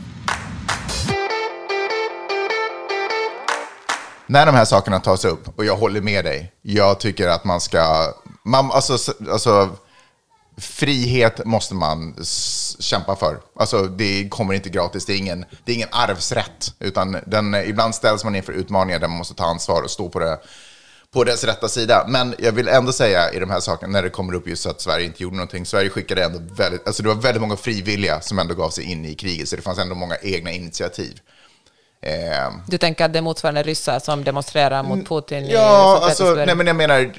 När de här sakerna tas upp, och jag håller med dig, jag tycker att man ska... Man, alltså, alltså, frihet måste man kämpa för. Alltså, det kommer inte gratis, det är ingen, det är ingen arvsrätt. Utan den, ibland ställs man inför utmaningar där man måste ta ansvar och stå på, det, på dess rätta sida. Men jag vill ändå säga i de här sakerna, när det kommer upp just att Sverige inte gjorde någonting, Sverige skickade ändå väldigt... Alltså det var väldigt många frivilliga som ändå gav sig in i kriget, så det fanns ändå många egna initiativ. Eh, Du tänker att det är motsvarande ryssar som demonstrerar mot Putin i Ja, Sankt alltså, nej men jag menar,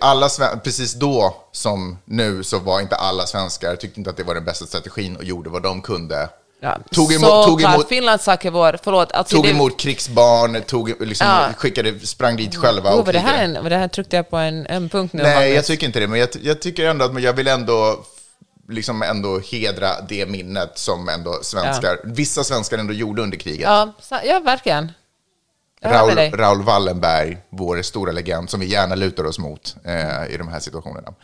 alla, precis då som nu så var inte alla svenskar, tyckte inte att det var den bästa strategin och gjorde vad de kunde. Ja, Tog emot- så tog emot- Finlands sak är vår, förlåt. Alltså Tog det, emot krigsbarn, tog, liksom, Ja. skickade, sprang dit själva Oh, och var det, här en, var det här tryckte jag på en, en punkt nu? Nej, Magnus? jag tycker inte det, men jag, jag tycker ändå att jag vill ändå liksom ändå hedra det minnet som ändå svenskar, vissa svenskar ändå gjorde under kriget. Ja, ja verkligen. Raul. Raul Wallenberg, vår stora legend, som vi gärna lutar oss mot eh, i de här situationerna.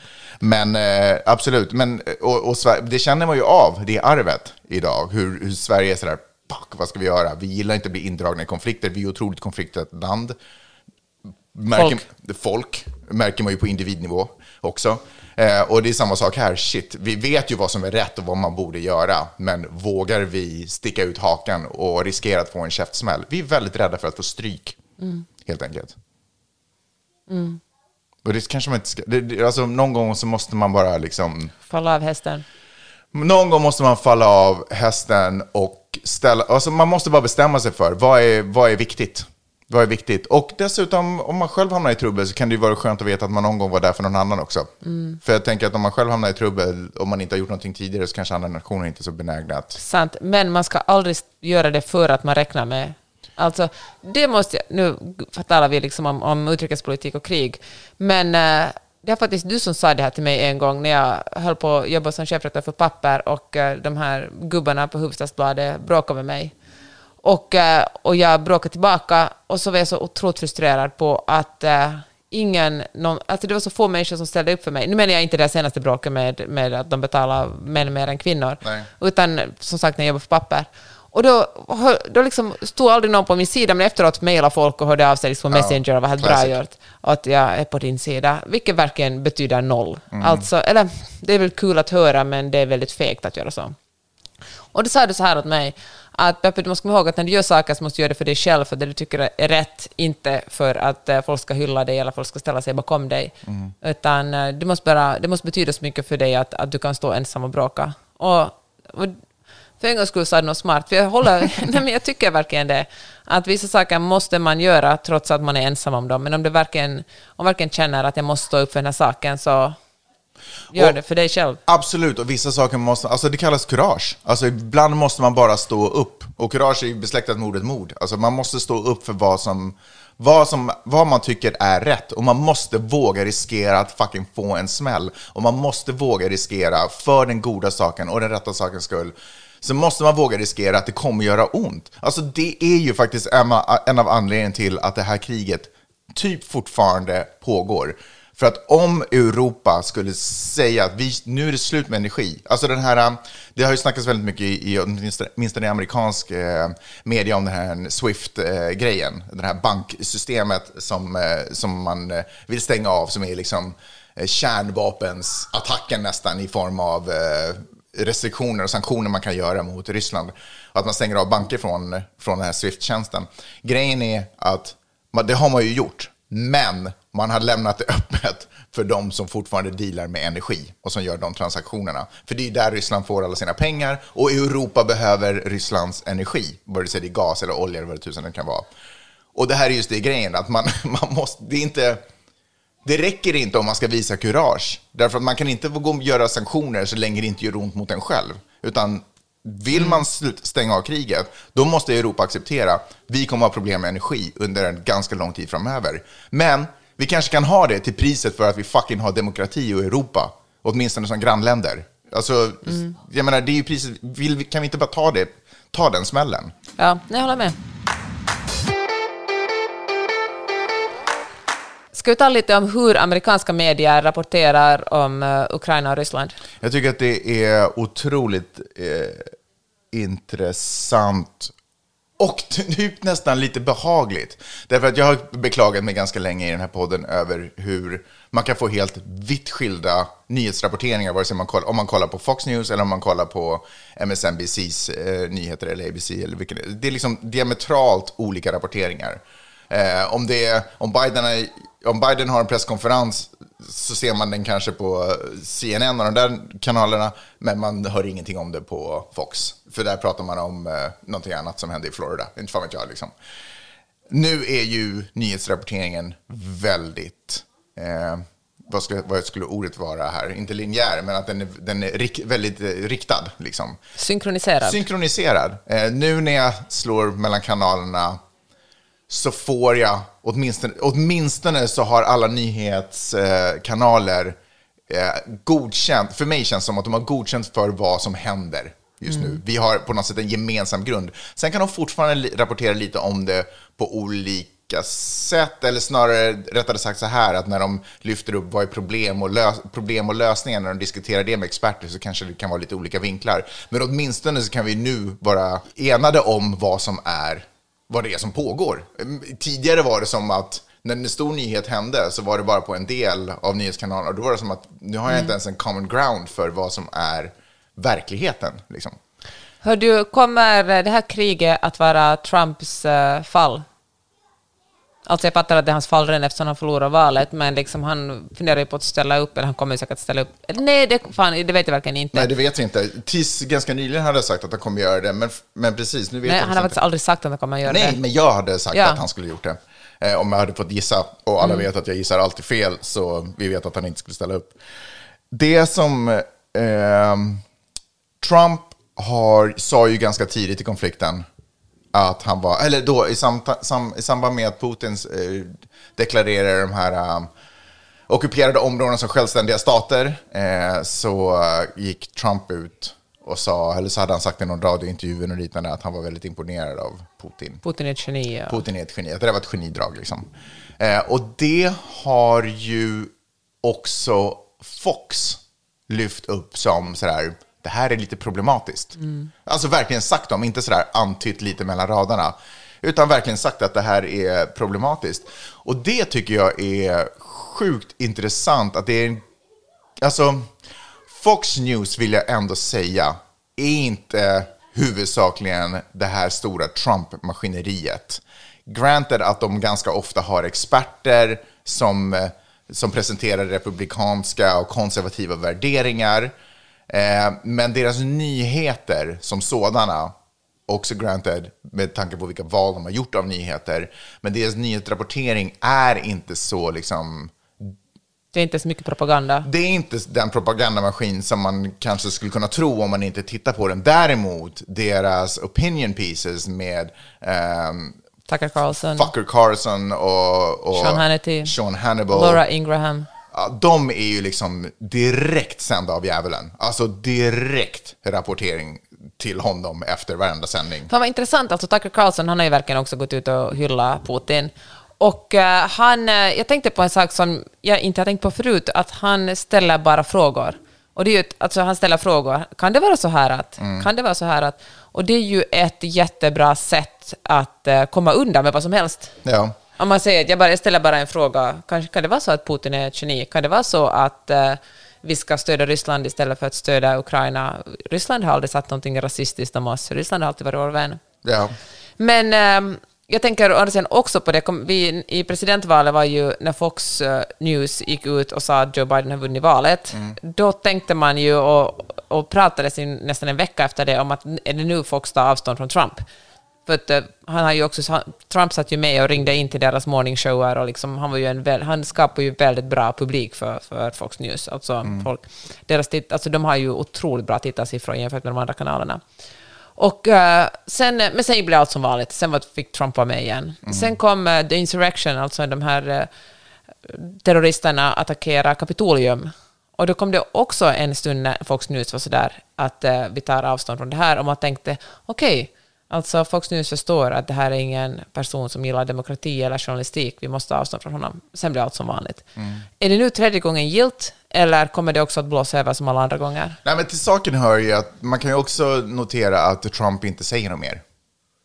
Men eh, absolut, men, och, och Sver- det känner man ju av, det arvet idag, hur, hur Sverige är sådär, fuck, vad ska vi göra? Vi gillar inte att bli indragna i konflikter, vi är otroligt konfliktat land. Märker, Folk. folk märker man ju på individnivå också. Eh, och det är samma sak här, shit, vi vet ju vad som är rätt och vad man borde göra, men vågar vi sticka ut hakan och riskera att få en käftsmäll? Vi är väldigt rädda för att få stryk, helt enkelt. Och det kanske man inte ska, det, alltså någon gång så måste man bara liksom, Falla av hästen. någon gång måste man falla av hästen och ställa, alltså man måste bara bestämma sig för vad är, vad är viktigt. Vad är viktigt? Och dessutom, om man själv hamnar i trubbel så kan det ju vara skönt att veta att man någon gång var där för någon annan också. För jag tänker att om man själv hamnar i trubbel och man inte har gjort någonting tidigare så kanske andra nationer inte är så benägna att... Sant, men man ska aldrig göra det för att man räknar med... Alltså, det måste jag... Nu talar vi liksom om, om utrikespolitik och krig, men eh, det är faktiskt du som sa det här till mig en gång när jag höll på att jobba som chefredaktör för papper och eh, de här gubbarna på Hufvudstadsbladet bråkade med mig. Och, eh, och jag bråkade tillbaka och så var jag så otroligt frustrerad på att eh, ingen, någon, alltså det var så få människor som ställde upp för mig. Nu menar jag inte det senaste bråket med, med att de betalar män mer än kvinnor, Nej. utan som sagt när jag jobbade för papper. Och då, då liksom stod aldrig någon på min sida, men efteråt mejlade folk och hörde av sig liksom på Messenger och var helt bra gjort. Att jag är på din sida, vilket verkligen betyder noll. Mm. Alltså, eller det är väl kul att höra, men det är väldigt fegt att göra så. Och då sa du så här åt mig, att Peppe, du måste komma ihåg att när du gör saker så måste du göra det för dig själv, för det du tycker är rätt, inte för att eh, folk ska hylla dig eller folk ska ställa sig bakom dig. Utan eh, det, måste bara, det måste betyda så mycket för dig att, att du kan stå ensam och bråka. Och, och för en gångs skull sa du något smart, för jag, håller, <laughs> nej, men jag tycker verkligen det. Att vissa saker måste man göra trots att man är ensam om dem, men om du verkligen, om verkligen känner att jag måste stå upp för den här saken så Gör Och- det för dig själv. Absolut, och vissa saker måste, alltså det kallas kurage. Alltså ibland måste man bara stå upp. Och kurage är ju besläktat med ordet mod. Alltså man måste stå upp för vad som, vad som, vad man tycker är rätt. Och man måste våga riskera att fucking få en smäll. Och man måste våga riskera för den goda saken och den rätta sakens skull. Så måste man våga riskera att det kommer göra ont. Alltså det är ju faktiskt en av- en av anledningarna till att det här kriget typ fortfarande pågår. För att om Europa skulle säga att vi, nu är det slut med energi, alltså den här, um, det har ju snackats väldigt mycket i, i åtminstone i amerikansk eh, media om den här Swift-grejen, eh, det här banksystemet som, eh, som man eh, vill stänga av, som är liksom eh, kärnvapensattacken nästan i form av eh, restriktioner och sanktioner man kan göra mot Ryssland. Att man stänger av banker från, från den här Swift-tjänsten. Grejen är att det har man ju gjort, men man har lämnat det <laughs> öppet för de som fortfarande dealar med energi och som gör de transaktionerna. För det är där Ryssland får alla sina pengar och Europa behöver Rysslands energi, vare sig det är gas eller olja eller vad det tusan det kan vara. Och det här är just det grejen, att man, <laughs> man måste, det är inte, det räcker inte om man ska visa kurage. Därför att man kan inte gå och göra sanktioner så länge det inte gör ont mot en själv. Utan vill man stänga av kriget, då måste Europa acceptera vi kommer ha problem med energi under en ganska lång tid framöver. Men vi kanske kan ha det till priset för att vi fucking har demokrati i Europa. Åtminstone som grannländer. Alltså, jag menar, det är ju priset. Vill, vi- kan vi inte bara ta det, ta den smällen? Ja, jag håller med. Ska vi ta lite om hur amerikanska medier rapporterar om eh, Ukraina och Ryssland? Jag tycker att det är otroligt eh, intressant och <laughs> typ nästan lite behagligt. Därför att jag har beklagat mig ganska länge i den här podden över hur man kan få helt vitt skilda nyhetsrapporteringar, vare sig man kollar, om man kollar på Fox News eller om man kollar på MSNBCs eh, nyheter eller ABC. Eller vilken, det är liksom diametralt olika rapporteringar. Eh, om, det om, Biden har om Biden har en presskonferens så ser man den kanske på CNN och de där kanalerna, men man hör ingenting om det på Fox. För där pratar man om eh, någonting annat som hände i Florida. Inte fan vet jag liksom. Nu är ju nyhetsrapporteringen väldigt, eh, vad, skulle, vad skulle ordet vara här? Inte linjär, men att den är, den är rik, väldigt eh, riktad. Liksom. Synkroniserad. Synkroniserad. Eh, nu när jag slår mellan kanalerna så får jag, åtminstone, åtminstone så har alla nyhetskanaler eh, godkänt, för mig känns det som att de har godkänt för vad som händer just nu. Vi har på något sätt en gemensam grund. Sen kan de fortfarande rapportera lite om det på olika sätt, eller snarare rättare sagt så här, att när de lyfter upp vad är problem och, lös problem och lösningar, när de diskuterar det med experter, så kanske det kan vara lite olika vinklar. Men åtminstone så kan vi nu vara enade om vad som är vad det är som pågår. Mm, Tidigare var det som att när en stor nyhet hände så var det bara på en del av nyhetskanalerna. Då var det som att nu har jag inte ens en common ground för vad som är verkligheten. Liksom. Hör du, kommer det här kriget att vara Trumps eh, fall? Alltså jag fattar att det är hans fall redan eftersom han förlorade valet, men liksom han funderar ju på att ställa upp, eller han kommer säkert ställa upp. Nej, det, fan, det vet jag verkligen inte. Nej, det vet vi inte. Tills ganska nyligen hade jag sagt att han kommer göra det, men, men precis, nu vet Nej, jag han har inte. faktiskt aldrig sagt att han kommer göra Nej, det. men jag hade sagt Ja. att han skulle gjort det. Eh, om jag hade fått gissa, och alla vet att jag gissar alltid fel, så vi vet att han inte skulle ställa upp. Det som eh, Trump har, sa ju ganska tidigt i konflikten att han var, eller då i, samta, sam, i samband med att Putin eh, deklarerade de här eh, ockuperade områden som självständiga stater, eh, så gick Trump ut och sa, eller så hade han sagt i någon radiointervju och liknande, att han var väldigt imponerad av Putin. Putin är ett geni. Ja. Putin är ett geni, att det där var ett genidrag liksom. Eh, och det har ju också Fox lyft upp som sådär, det här är lite problematiskt. Alltså verkligen sagt dem, inte sådär antytt lite mellan raderna, utan verkligen sagt att det här är problematiskt. Och det tycker jag är sjukt intressant, att det är Alltså, Fox News vill jag ändå säga är inte huvudsakligen det här stora Trump-maskineriet. Granted att de ganska ofta har experter som, eh, som presenterar republikanska och konservativa värderingar. Eh, men deras nyheter som sådana, också granted med tanke på vilka val de har gjort av nyheter, men deras nyhetsrapportering är inte så liksom Det är inte så mycket propaganda. Det är inte den propagandamaskin som man kanske skulle kunna tro om man inte tittar på den. Däremot deras opinion pieces med um, Tucker Carlson. Fucker Carlson och, och Sean Hannity. Sean Hannibal. Laura Ingraham. Ja, de är ju liksom direkt sända av djävulen. Alltså direkt rapportering till honom efter varenda sändning. Fan vad intressant, alltså Tucker Carlson han har ju verkligen också gått ut och hyllat Putin. Och uh, han, uh, jag tänkte på en sak som jag inte har tänkt på förut, att han ställer bara frågor. Och det är ju, alltså han ställer frågor. Kan det vara så här att? Mm. Kan det vara så här att? Och det är ju ett jättebra sätt att uh, komma undan med vad som helst. Ja. Om man säger att jag, bara, jag ställer bara en fråga, kanske kan det vara så att Putin är ett geni? Kan det vara så att vi ska stödja Ryssland istället för att stödja Ukraina? Ryssland har aldrig sagt någonting rasistiskt om oss. Ryssland har alltid varit vår vän. Ja. Men ehm, jag tänker också på det, vi, i presidentvalet var ju när Fox uh, News gick ut och sa att Joe Biden har vunnit valet, mm. då tänkte man ju och, och pratades nästan en vecka efter det om att är det nu Fox tar avstånd från Trump? Att uh, han har ju också, Trump satt ju med och ringde in till deras morningshower och liksom, han, var ju en, han skapar ju väldigt bra publik för, för Fox News. Alltså, mm. folk, deras, alltså, de har ju otroligt bra tittarsiffror jämfört med de andra kanalerna. Och, uh, sen, men sen blev allt som vanligt. Sen var, fick Trump vara med igen. Mm. Sen kom uh, The Insurrection, alltså de här uh, terroristerna attackera Kapitolium. Och då kom det också en stund när Fox News var sådär att vi tar avstånd från det här och man tänkte okej, okay, Alltså Fox News förstår att det här är ingen person som gillar demokrati eller journalistik, vi måste avstå från honom. Sen blir allt som vanligt. Mm. Är det nu tredje gången gilt, eller kommer det också att blåsa över som alla andra gånger? Nej, men till saken hör ju att man kan ju också notera att Trump inte säger något mer.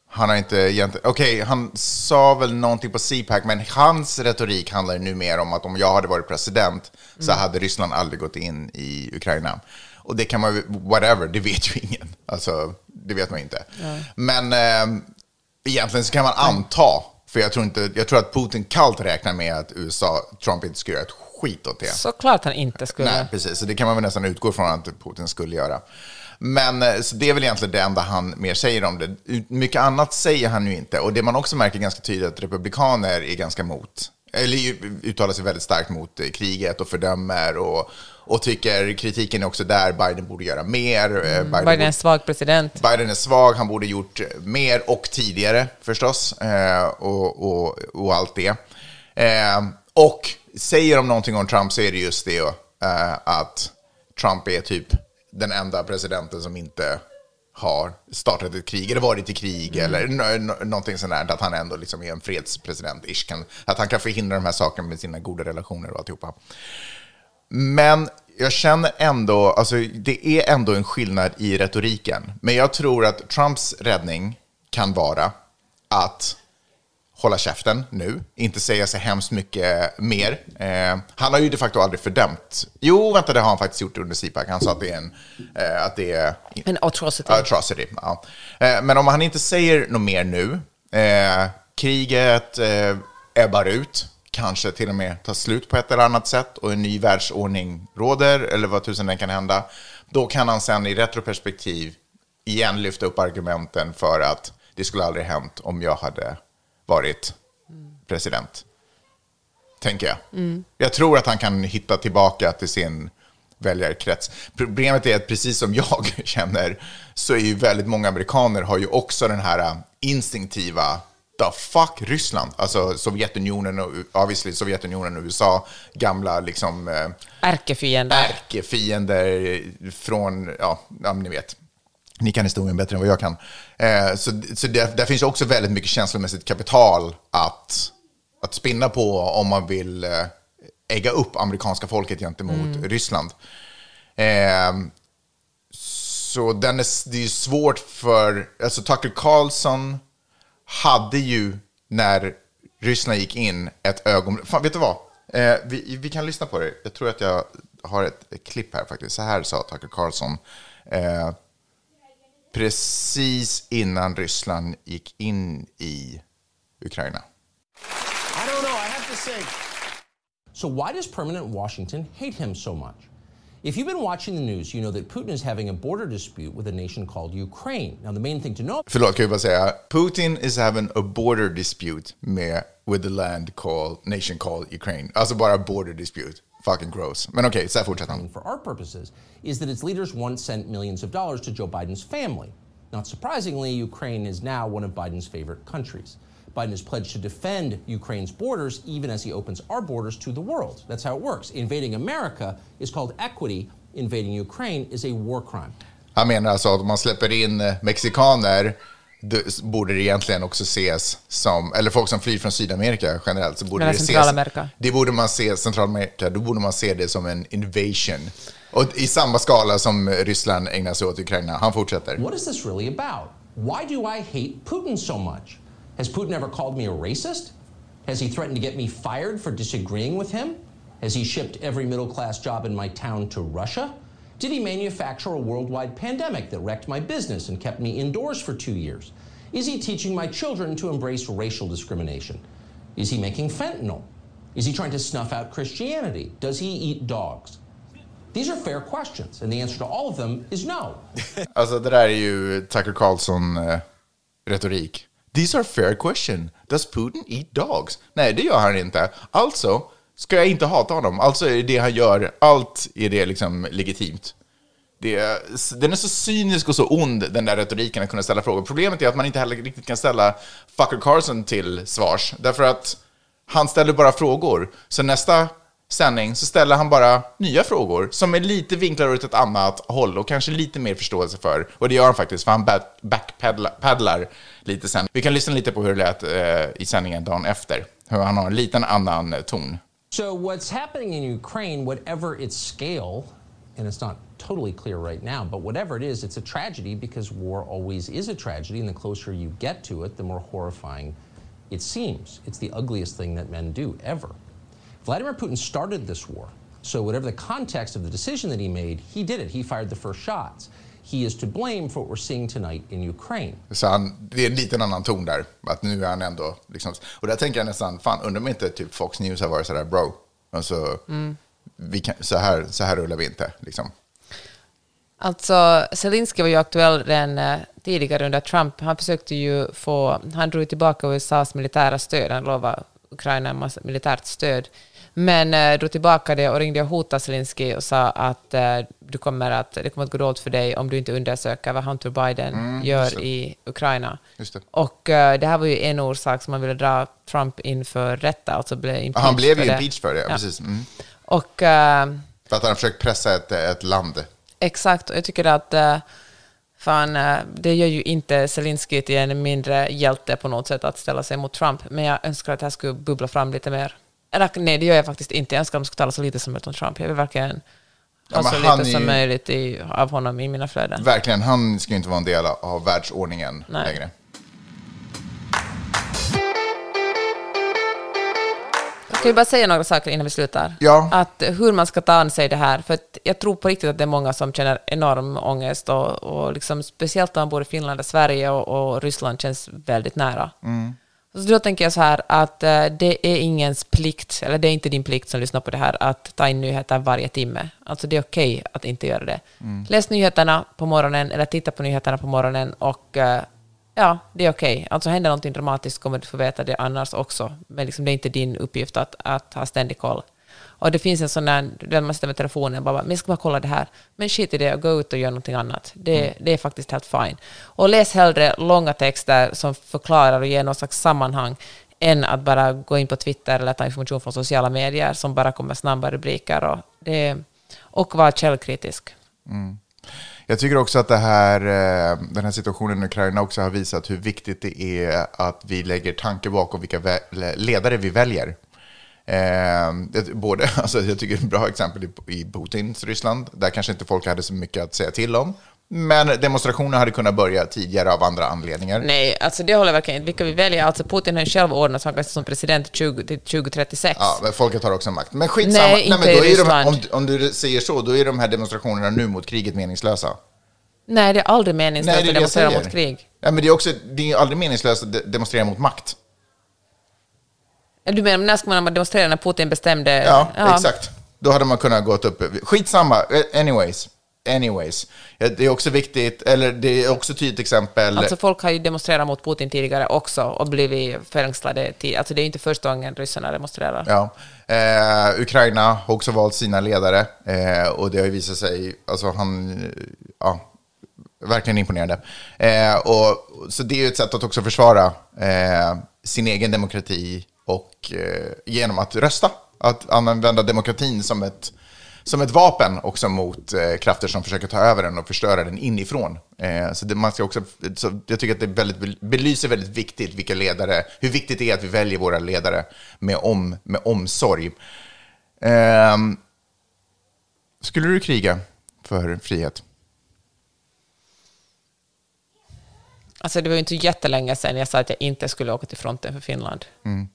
Han har inte egentligen, okej, okay, han sa väl någonting på CPAC, men hans retorik handlar nu mer om att om jag hade varit president så mm. hade Ryssland aldrig gått in i Ukraina. Och det kan man whatever, det vet ju ingen. Alltså, det vet man inte. Ja. Men eh, egentligen så kan man anta, för jag tror, inte, jag tror att Putin kallt räknar med att USA, Trump inte skulle göra ett skit åt det. Såklart han inte skulle. Nej, precis. Så det kan man väl nästan utgå från att Putin skulle göra. Men eh, så det är väl egentligen det enda han mer säger om det. Mycket annat säger han ju inte. Och det man också märker ganska tydligt att republikaner är ganska mot, eller uttalar sig väldigt starkt mot eh, kriget och fördömer och och tycker kritiken är också där Biden borde göra mer. Eh, mm, Biden, Biden är en svag president. Biden är svag, han borde gjort mer och tidigare förstås eh, och, och, och, allt det. Eh, och säger de någonting om Trump så är det just det att Trump är typ den enda presidenten som inte har startat ett krig eller varit i krig mm. eller någonting sånt där. Att han ändå liksom är en fredspresident. Kan, att han kan förhindra de här sakerna med sina goda relationer och alltihopa. Men jag känner ändå, alltså det är ändå en skillnad i retoriken. Men jag tror att Trumps räddning kan vara att hålla käften nu, inte säga så hemskt mycket mer. Eh, han har ju de facto aldrig fördömt. Jo, vänta, det har han faktiskt gjort under CPAC. Han sa att det är en... Eh, att det är, en atrocity. atrocity ja. eh, men om han inte säger något mer nu, eh, kriget eh, ebbar ut, kanske till och med tar slut på ett eller annat sätt och en ny världsordning råder, eller vad tusen den kan hända, då kan han sen i retroperspektiv igen lyfta upp argumenten för att det skulle aldrig hänt om jag hade varit president. Tänker jag. Mm. Jag tror att han kan hitta tillbaka till sin väljarkrets. Problemet är att precis som jag <laughs> känner så är ju väldigt många amerikaner har ju också den här instinktiva the fuck Ryssland? Alltså Sovjetunionen och obviously Sovjetunionen och USA, gamla liksom... Eh, ärkefiender. Ärkefiender från, ja, ja ni vet. Ni kan historien bättre än vad jag kan. Eh, så så det, där finns också väldigt mycket känslomässigt kapital att, att spinna på om man vill eh, ägga upp amerikanska folket gentemot mm. Ryssland. Eh, så den är, det är svårt för, alltså Tucker Carlson hade ju när Ryssland gick in ett ögonblick... Fan, vet du vad? Eh, vi, vi, kan lyssna på det. Jag tror att jag har ett, ett klipp här faktiskt. Så här sa Tucker Carlson. Eh, precis innan Ryssland gick in i Ukraina. I don't know, I have to say. So why does permanent Washington hate him so much? If you've been watching the news, you know that Putin is having a border dispute with a nation called Ukraine. Now, the main thing to know... Förlåt, kan jag bara säga. Putin is having a border dispute med, with the land called, nation called Ukraine. Alltså bara border dispute. Fucking gross. Men okej, så här fortsätter han. for our purposes, is that its leaders once sent millions of dollars to Joe Biden's family. Not surprisingly, Ukraine is now one of Biden's favorite countries. Biden has pledged to defend Ukraine's borders even as he opens our borders to the world. That's how it works. Invading America is called equity, invading Ukraine is a war crime. Han menar alltså att om man släpper in mexikaner det borde det egentligen också ses som, eller folk som flyr från Sydamerika generellt, så borde Eller det ses, Centralamerika. det borde man se, Centralamerika, då borde man se det som en invasion. Och i samma skala som Ryssland ägnar sig åt Ukraina. Han fortsätter. What is this really about? Why do I hate Putin so much? Has Putin ever called me a racist? Has he threatened to get me fired for disagreeing with him? Has he shipped every middle class job in my town to Russia? Did he manufacture a worldwide pandemic that wrecked my business and kept me indoors for two years? Is he teaching my children to embrace racial discrimination? Is he making fentanyl? Is he trying to snuff out Christianity? Does he eat dogs? These are fair questions, and the answer to all of them is no. <laughs> Alltså det där är ju Tucker Carlson-retorik. Eh, These are fair question. Does Putin eat dogs? Nej, det gör han inte. Alltså ska jag inte hata honom. Alltså är det han gör, allt är det liksom legitimt. Det den är så cynisk och så ond, den där retoriken, att kunna ställa frågor. Problemet är att man inte heller riktigt kan ställa Fucker Carlson till svars. Därför att han ställer bara frågor. Så nästa sändning så ställer han bara nya frågor som är lite vinklade åt ett annat håll och kanske lite mer förståelse för. Och det gör han faktiskt, för han backpaddlar lite sen. Vi kan lyssna lite på hur det lät eh, i sändningen dagen efter. Hur han har en liten annan ton. So, what's happening in Ukraine, whatever its scale, and it's not totally clear right now, but whatever it is, it's a tragedy because war always is a tragedy, and the closer you get to it, the more horrifying it seems. It's the ugliest thing that men do ever. Vladimir Putin started this war, so whatever the context of the decision that he made, he did it. He fired the first shots. He is to blame for what we're seeing tonight in Ukraine. Så han, det är en liten annan ton där. Att nu är han ändå... Liksom, och där tänker jag nästan, fan undrar om inte typ Fox News har varit sådär bro. Alltså, vi kan, så, här, så här rullar vi inte. Liksom. Alltså, Zelensky var ju aktuell redan eh, tidigare under Trump. Han försökte ju få... Han drog tillbaka USAs militära stöd. Han lovade Ukraina en massa militärt stöd. Men eh, drog tillbaka det och ringde och hotade Zelensky och sa att, eh, du kommer att det kommer att gå dåligt för dig om du inte undersöker vad Hunter Biden gör i Ukraina. Just det. Och eh, det här var ju en orsak som man ville dra Trump inför rätta. Alltså blev impeached han blev ju impeached för det, ja. precis. Mm. Och... För att han har försökt pressa ett, ett land. Exakt, och jag tycker att fan, eh, det gör ju inte Zelensky till en mindre hjälte på något sätt att ställa sig mot Trump, men jag önskar att det här skulle bubbla fram lite mer. Eller nej, det gör jag faktiskt inte. Jag önskar att de skulle tala så lite som möjligt om Trump. Jag vill verkligen Ja, ha så lite är som möjligt i, av honom i mina flöden. Verkligen, han ska ju inte vara en del av världsordningen Nej. längre. Kan ju bara säga några saker innan vi slutar. Ja. Att hur man ska ta an sig det här. För jag tror på riktigt att det är många som känner enorm ångest. Och, och liksom, speciellt om man bor i Finland och Sverige och, och Ryssland känns väldigt nära. Så då tänker jag så här att eh, det är ingens plikt, eller det är inte din plikt som lyssnar på det här, att ta in nyheter varje timme. Alltså det är okej att inte göra det. Läs nyheterna på morgonen eller titta på nyheterna på morgonen och eh, ja, det är okej. Alltså händer någonting dramatiskt kommer du få veta det annars också. Men liksom, det är inte din uppgift att, att ha ständig koll. Och det finns en sån där, där man sitter med telefonen och bara, men jag ska bara kolla det här. Men skit i det och gå ut och gör någonting annat. Det, det är faktiskt helt fine. Och läs hellre långa texter som förklarar och ger någon slags sammanhang än att bara gå in på Twitter eller ta information från sociala medier som bara kommer snabba rubriker. Och, det, och vara källkritisk. Jag tycker också att det här, eh, den här situationen i Ukraina också har visat hur viktigt det är att vi lägger tanke bakom vilka ledare vi väljer. Eh, både, <laughs> alltså jag tycker det är ett bra exempel i Putins Ryssland, där kanske inte folk hade så mycket att säga till om. Men demonstrationer hade kunnat börja tidigare av andra anledningar. Nej, alltså det håller verkligen inte. Vilka vi väljer, alltså Putin har ju själv ordnat så han kan som president 20, till 2036. Ja, men folket har också makt. Men skitsamma. Nej, inte men i då är de, om, om du säger så, då är de här demonstrationerna nu mot kriget meningslösa. Nej, det är aldrig meningslöst det är att det demonstrera mot krig. Ja, men det är också det är aldrig meningslöst att de- demonstrera mot makt. Du menar, när ska man demonstrera när Putin bestämde? Ja, exakt. Då hade man kunnat gå upp. Skitsamma, Eh, anyways. Anyways. Det är också viktigt, eller det är också ett tydligt exempel. Alltså folk har ju demonstrerat mot Putin tidigare också och blivit fängslade. Alltså det är inte första gången ryssarna demonstrerar. Ja. Eh, Ukraina har också valt sina ledare eh, och det har ju visat sig, alltså han, ja, verkligen imponerande. Eh, och, så det är ju ett sätt att också försvara eh, sin egen demokrati och eh, genom att rösta. Att använda demokratin som ett, som ett vapen också mot eh, krafter som försöker ta över den och förstöra den inifrån. Eh, så det, man ska också, så jag tycker att det väldigt, belyser väldigt viktigt vilka ledare, hur viktigt det är att vi väljer våra ledare med, om, med omsorg. Ehm, skulle du kriga för frihet? Alltså det var ju inte jättelänge sedan jag sa att jag inte skulle åka till fronten för Finland.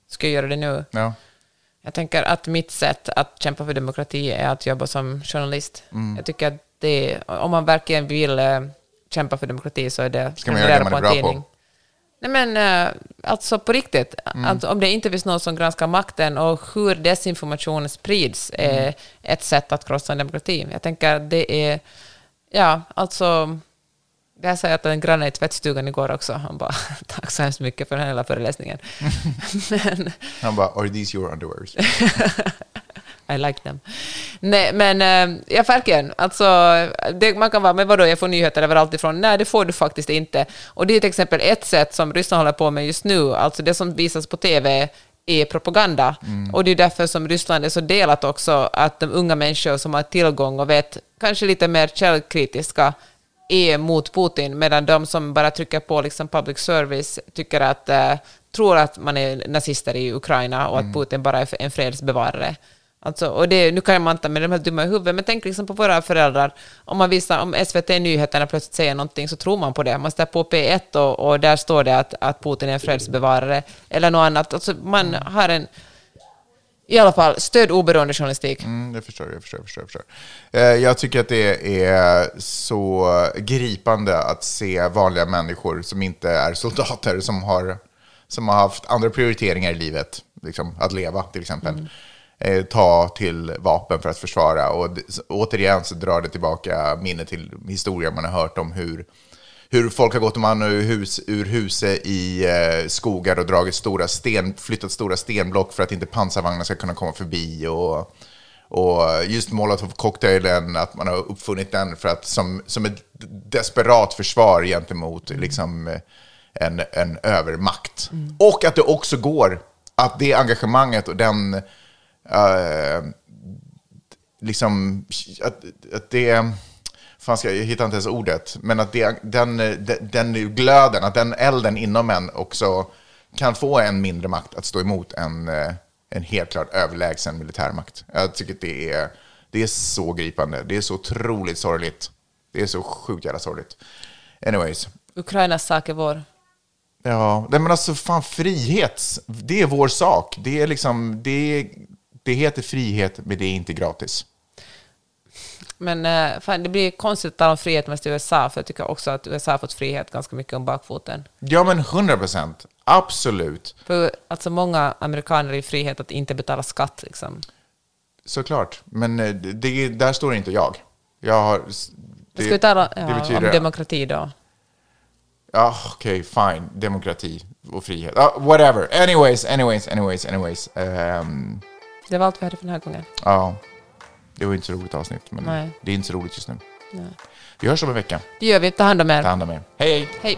Ska jag göra det nu? Ja. Jag tänker att mitt sätt att kämpa för demokrati är att jobba som journalist. Mm. Jag tycker att det, om man verkligen vill eh, kämpa för demokrati så är det Ska man göra det man är bra på? Nej men eh, alltså på riktigt, Mm. alltså, om det inte finns någon som granskar makten och hur desinformation sprids Mm. är ett sätt att krossa en demokrati. Jag tänker att det är, ja alltså, jag säger att en granne i tvättstugan igår också, han bara <laughs> tack så hemskt mycket för den här hela föreläsningen. <laughs> men, Han bara, are these your underwears? <laughs> I like them. Nej, men äh, ja, verkligen. Alltså, det, man kan vara, men vadå, jag får nyheter överallt ifrån. Nej, det får du faktiskt inte. Och det är till exempel ett sätt som Ryssland håller på med just nu. Alltså det som visas på TV är propaganda. Och det är därför som Ryssland är så delat också, att de unga människor som har tillgång och vet kanske lite mer källkritiska är mot Putin, medan de som bara trycker på liksom public service tycker att, eh, tror att man är nazister i Ukraina och att Putin bara är en fredsbevarare. Alltså, och det, nu kan man inte med de här dumma i huvudet, men tänk liksom på våra föräldrar. Om man visar, om SVT Nyheterna plötsligt säger någonting så tror man på det. Man står på P1 och, och där står det att, att Putin är en fredsbevarare eller något annat. Alltså, man har en, i alla fall, stöd oberoende journalistik. Mm, jag förstår, jag förstår, jag förstår. Jag, förstår. Eh, jag tycker att det är så gripande att se vanliga människor som inte är soldater, som har, som har haft andra prioriteringar i livet, liksom, att leva till exempel, eh, ta till vapen för att försvara. Och återigen så drar det tillbaka minnet till historia man har hört om hur hur folk har gått man ur, hus, ur huset i eh, skogar och dragit stora sten, flyttat stora stenblock för att inte pansarvagnar ska kunna komma förbi. Och, och just molotov-cocktailen, att man har uppfunnit den för att, som, som ett desperat försvar gentemot liksom, eh, en, en övermakt. Och att det också går, att det engagemanget och den... eh, liksom, att, att det... Fan ska jag, jag hittar inte ens ordet. Men att det, den, den, den glöden, att den elden inom en också kan få en mindre makt att stå emot en, eh, en helt klart överlägsen militärmakt. Jag tycker att det är, det är så gripande. Det är så otroligt sorgligt. Det är så sjukt jävla sorgligt. Anyways. Ukrainas sak är vår. Ja, men alltså fan frihet, det är vår sak. Det är liksom, det, det heter frihet, men det är inte gratis. Men eh, fan, det blir konstigt att tala om frihet mest i USA, för jag tycker också att USA har fått frihet ganska mycket om bakfoten. Ja, men 100 procent. Absolut. För alltså många amerikaner är i frihet att inte betala skatt. Liksom. Såklart. Men eh, det, där står inte jag. Jag har... Det, Ska vi tala ja, betyder, om demokrati då? Ja, okej, fine. Demokrati och frihet. Ja, whatever. Anyways, anyways, anyways, anyways. Ehm, Det var allt vi hade för den här gången. ja, det var inte så roligt avsnitt, men Nej. det är inte så roligt just nu. Vi hörs om en vecka. Det gör vi. Ta hand om er. Ta hand om er. Hej, hej! Hej.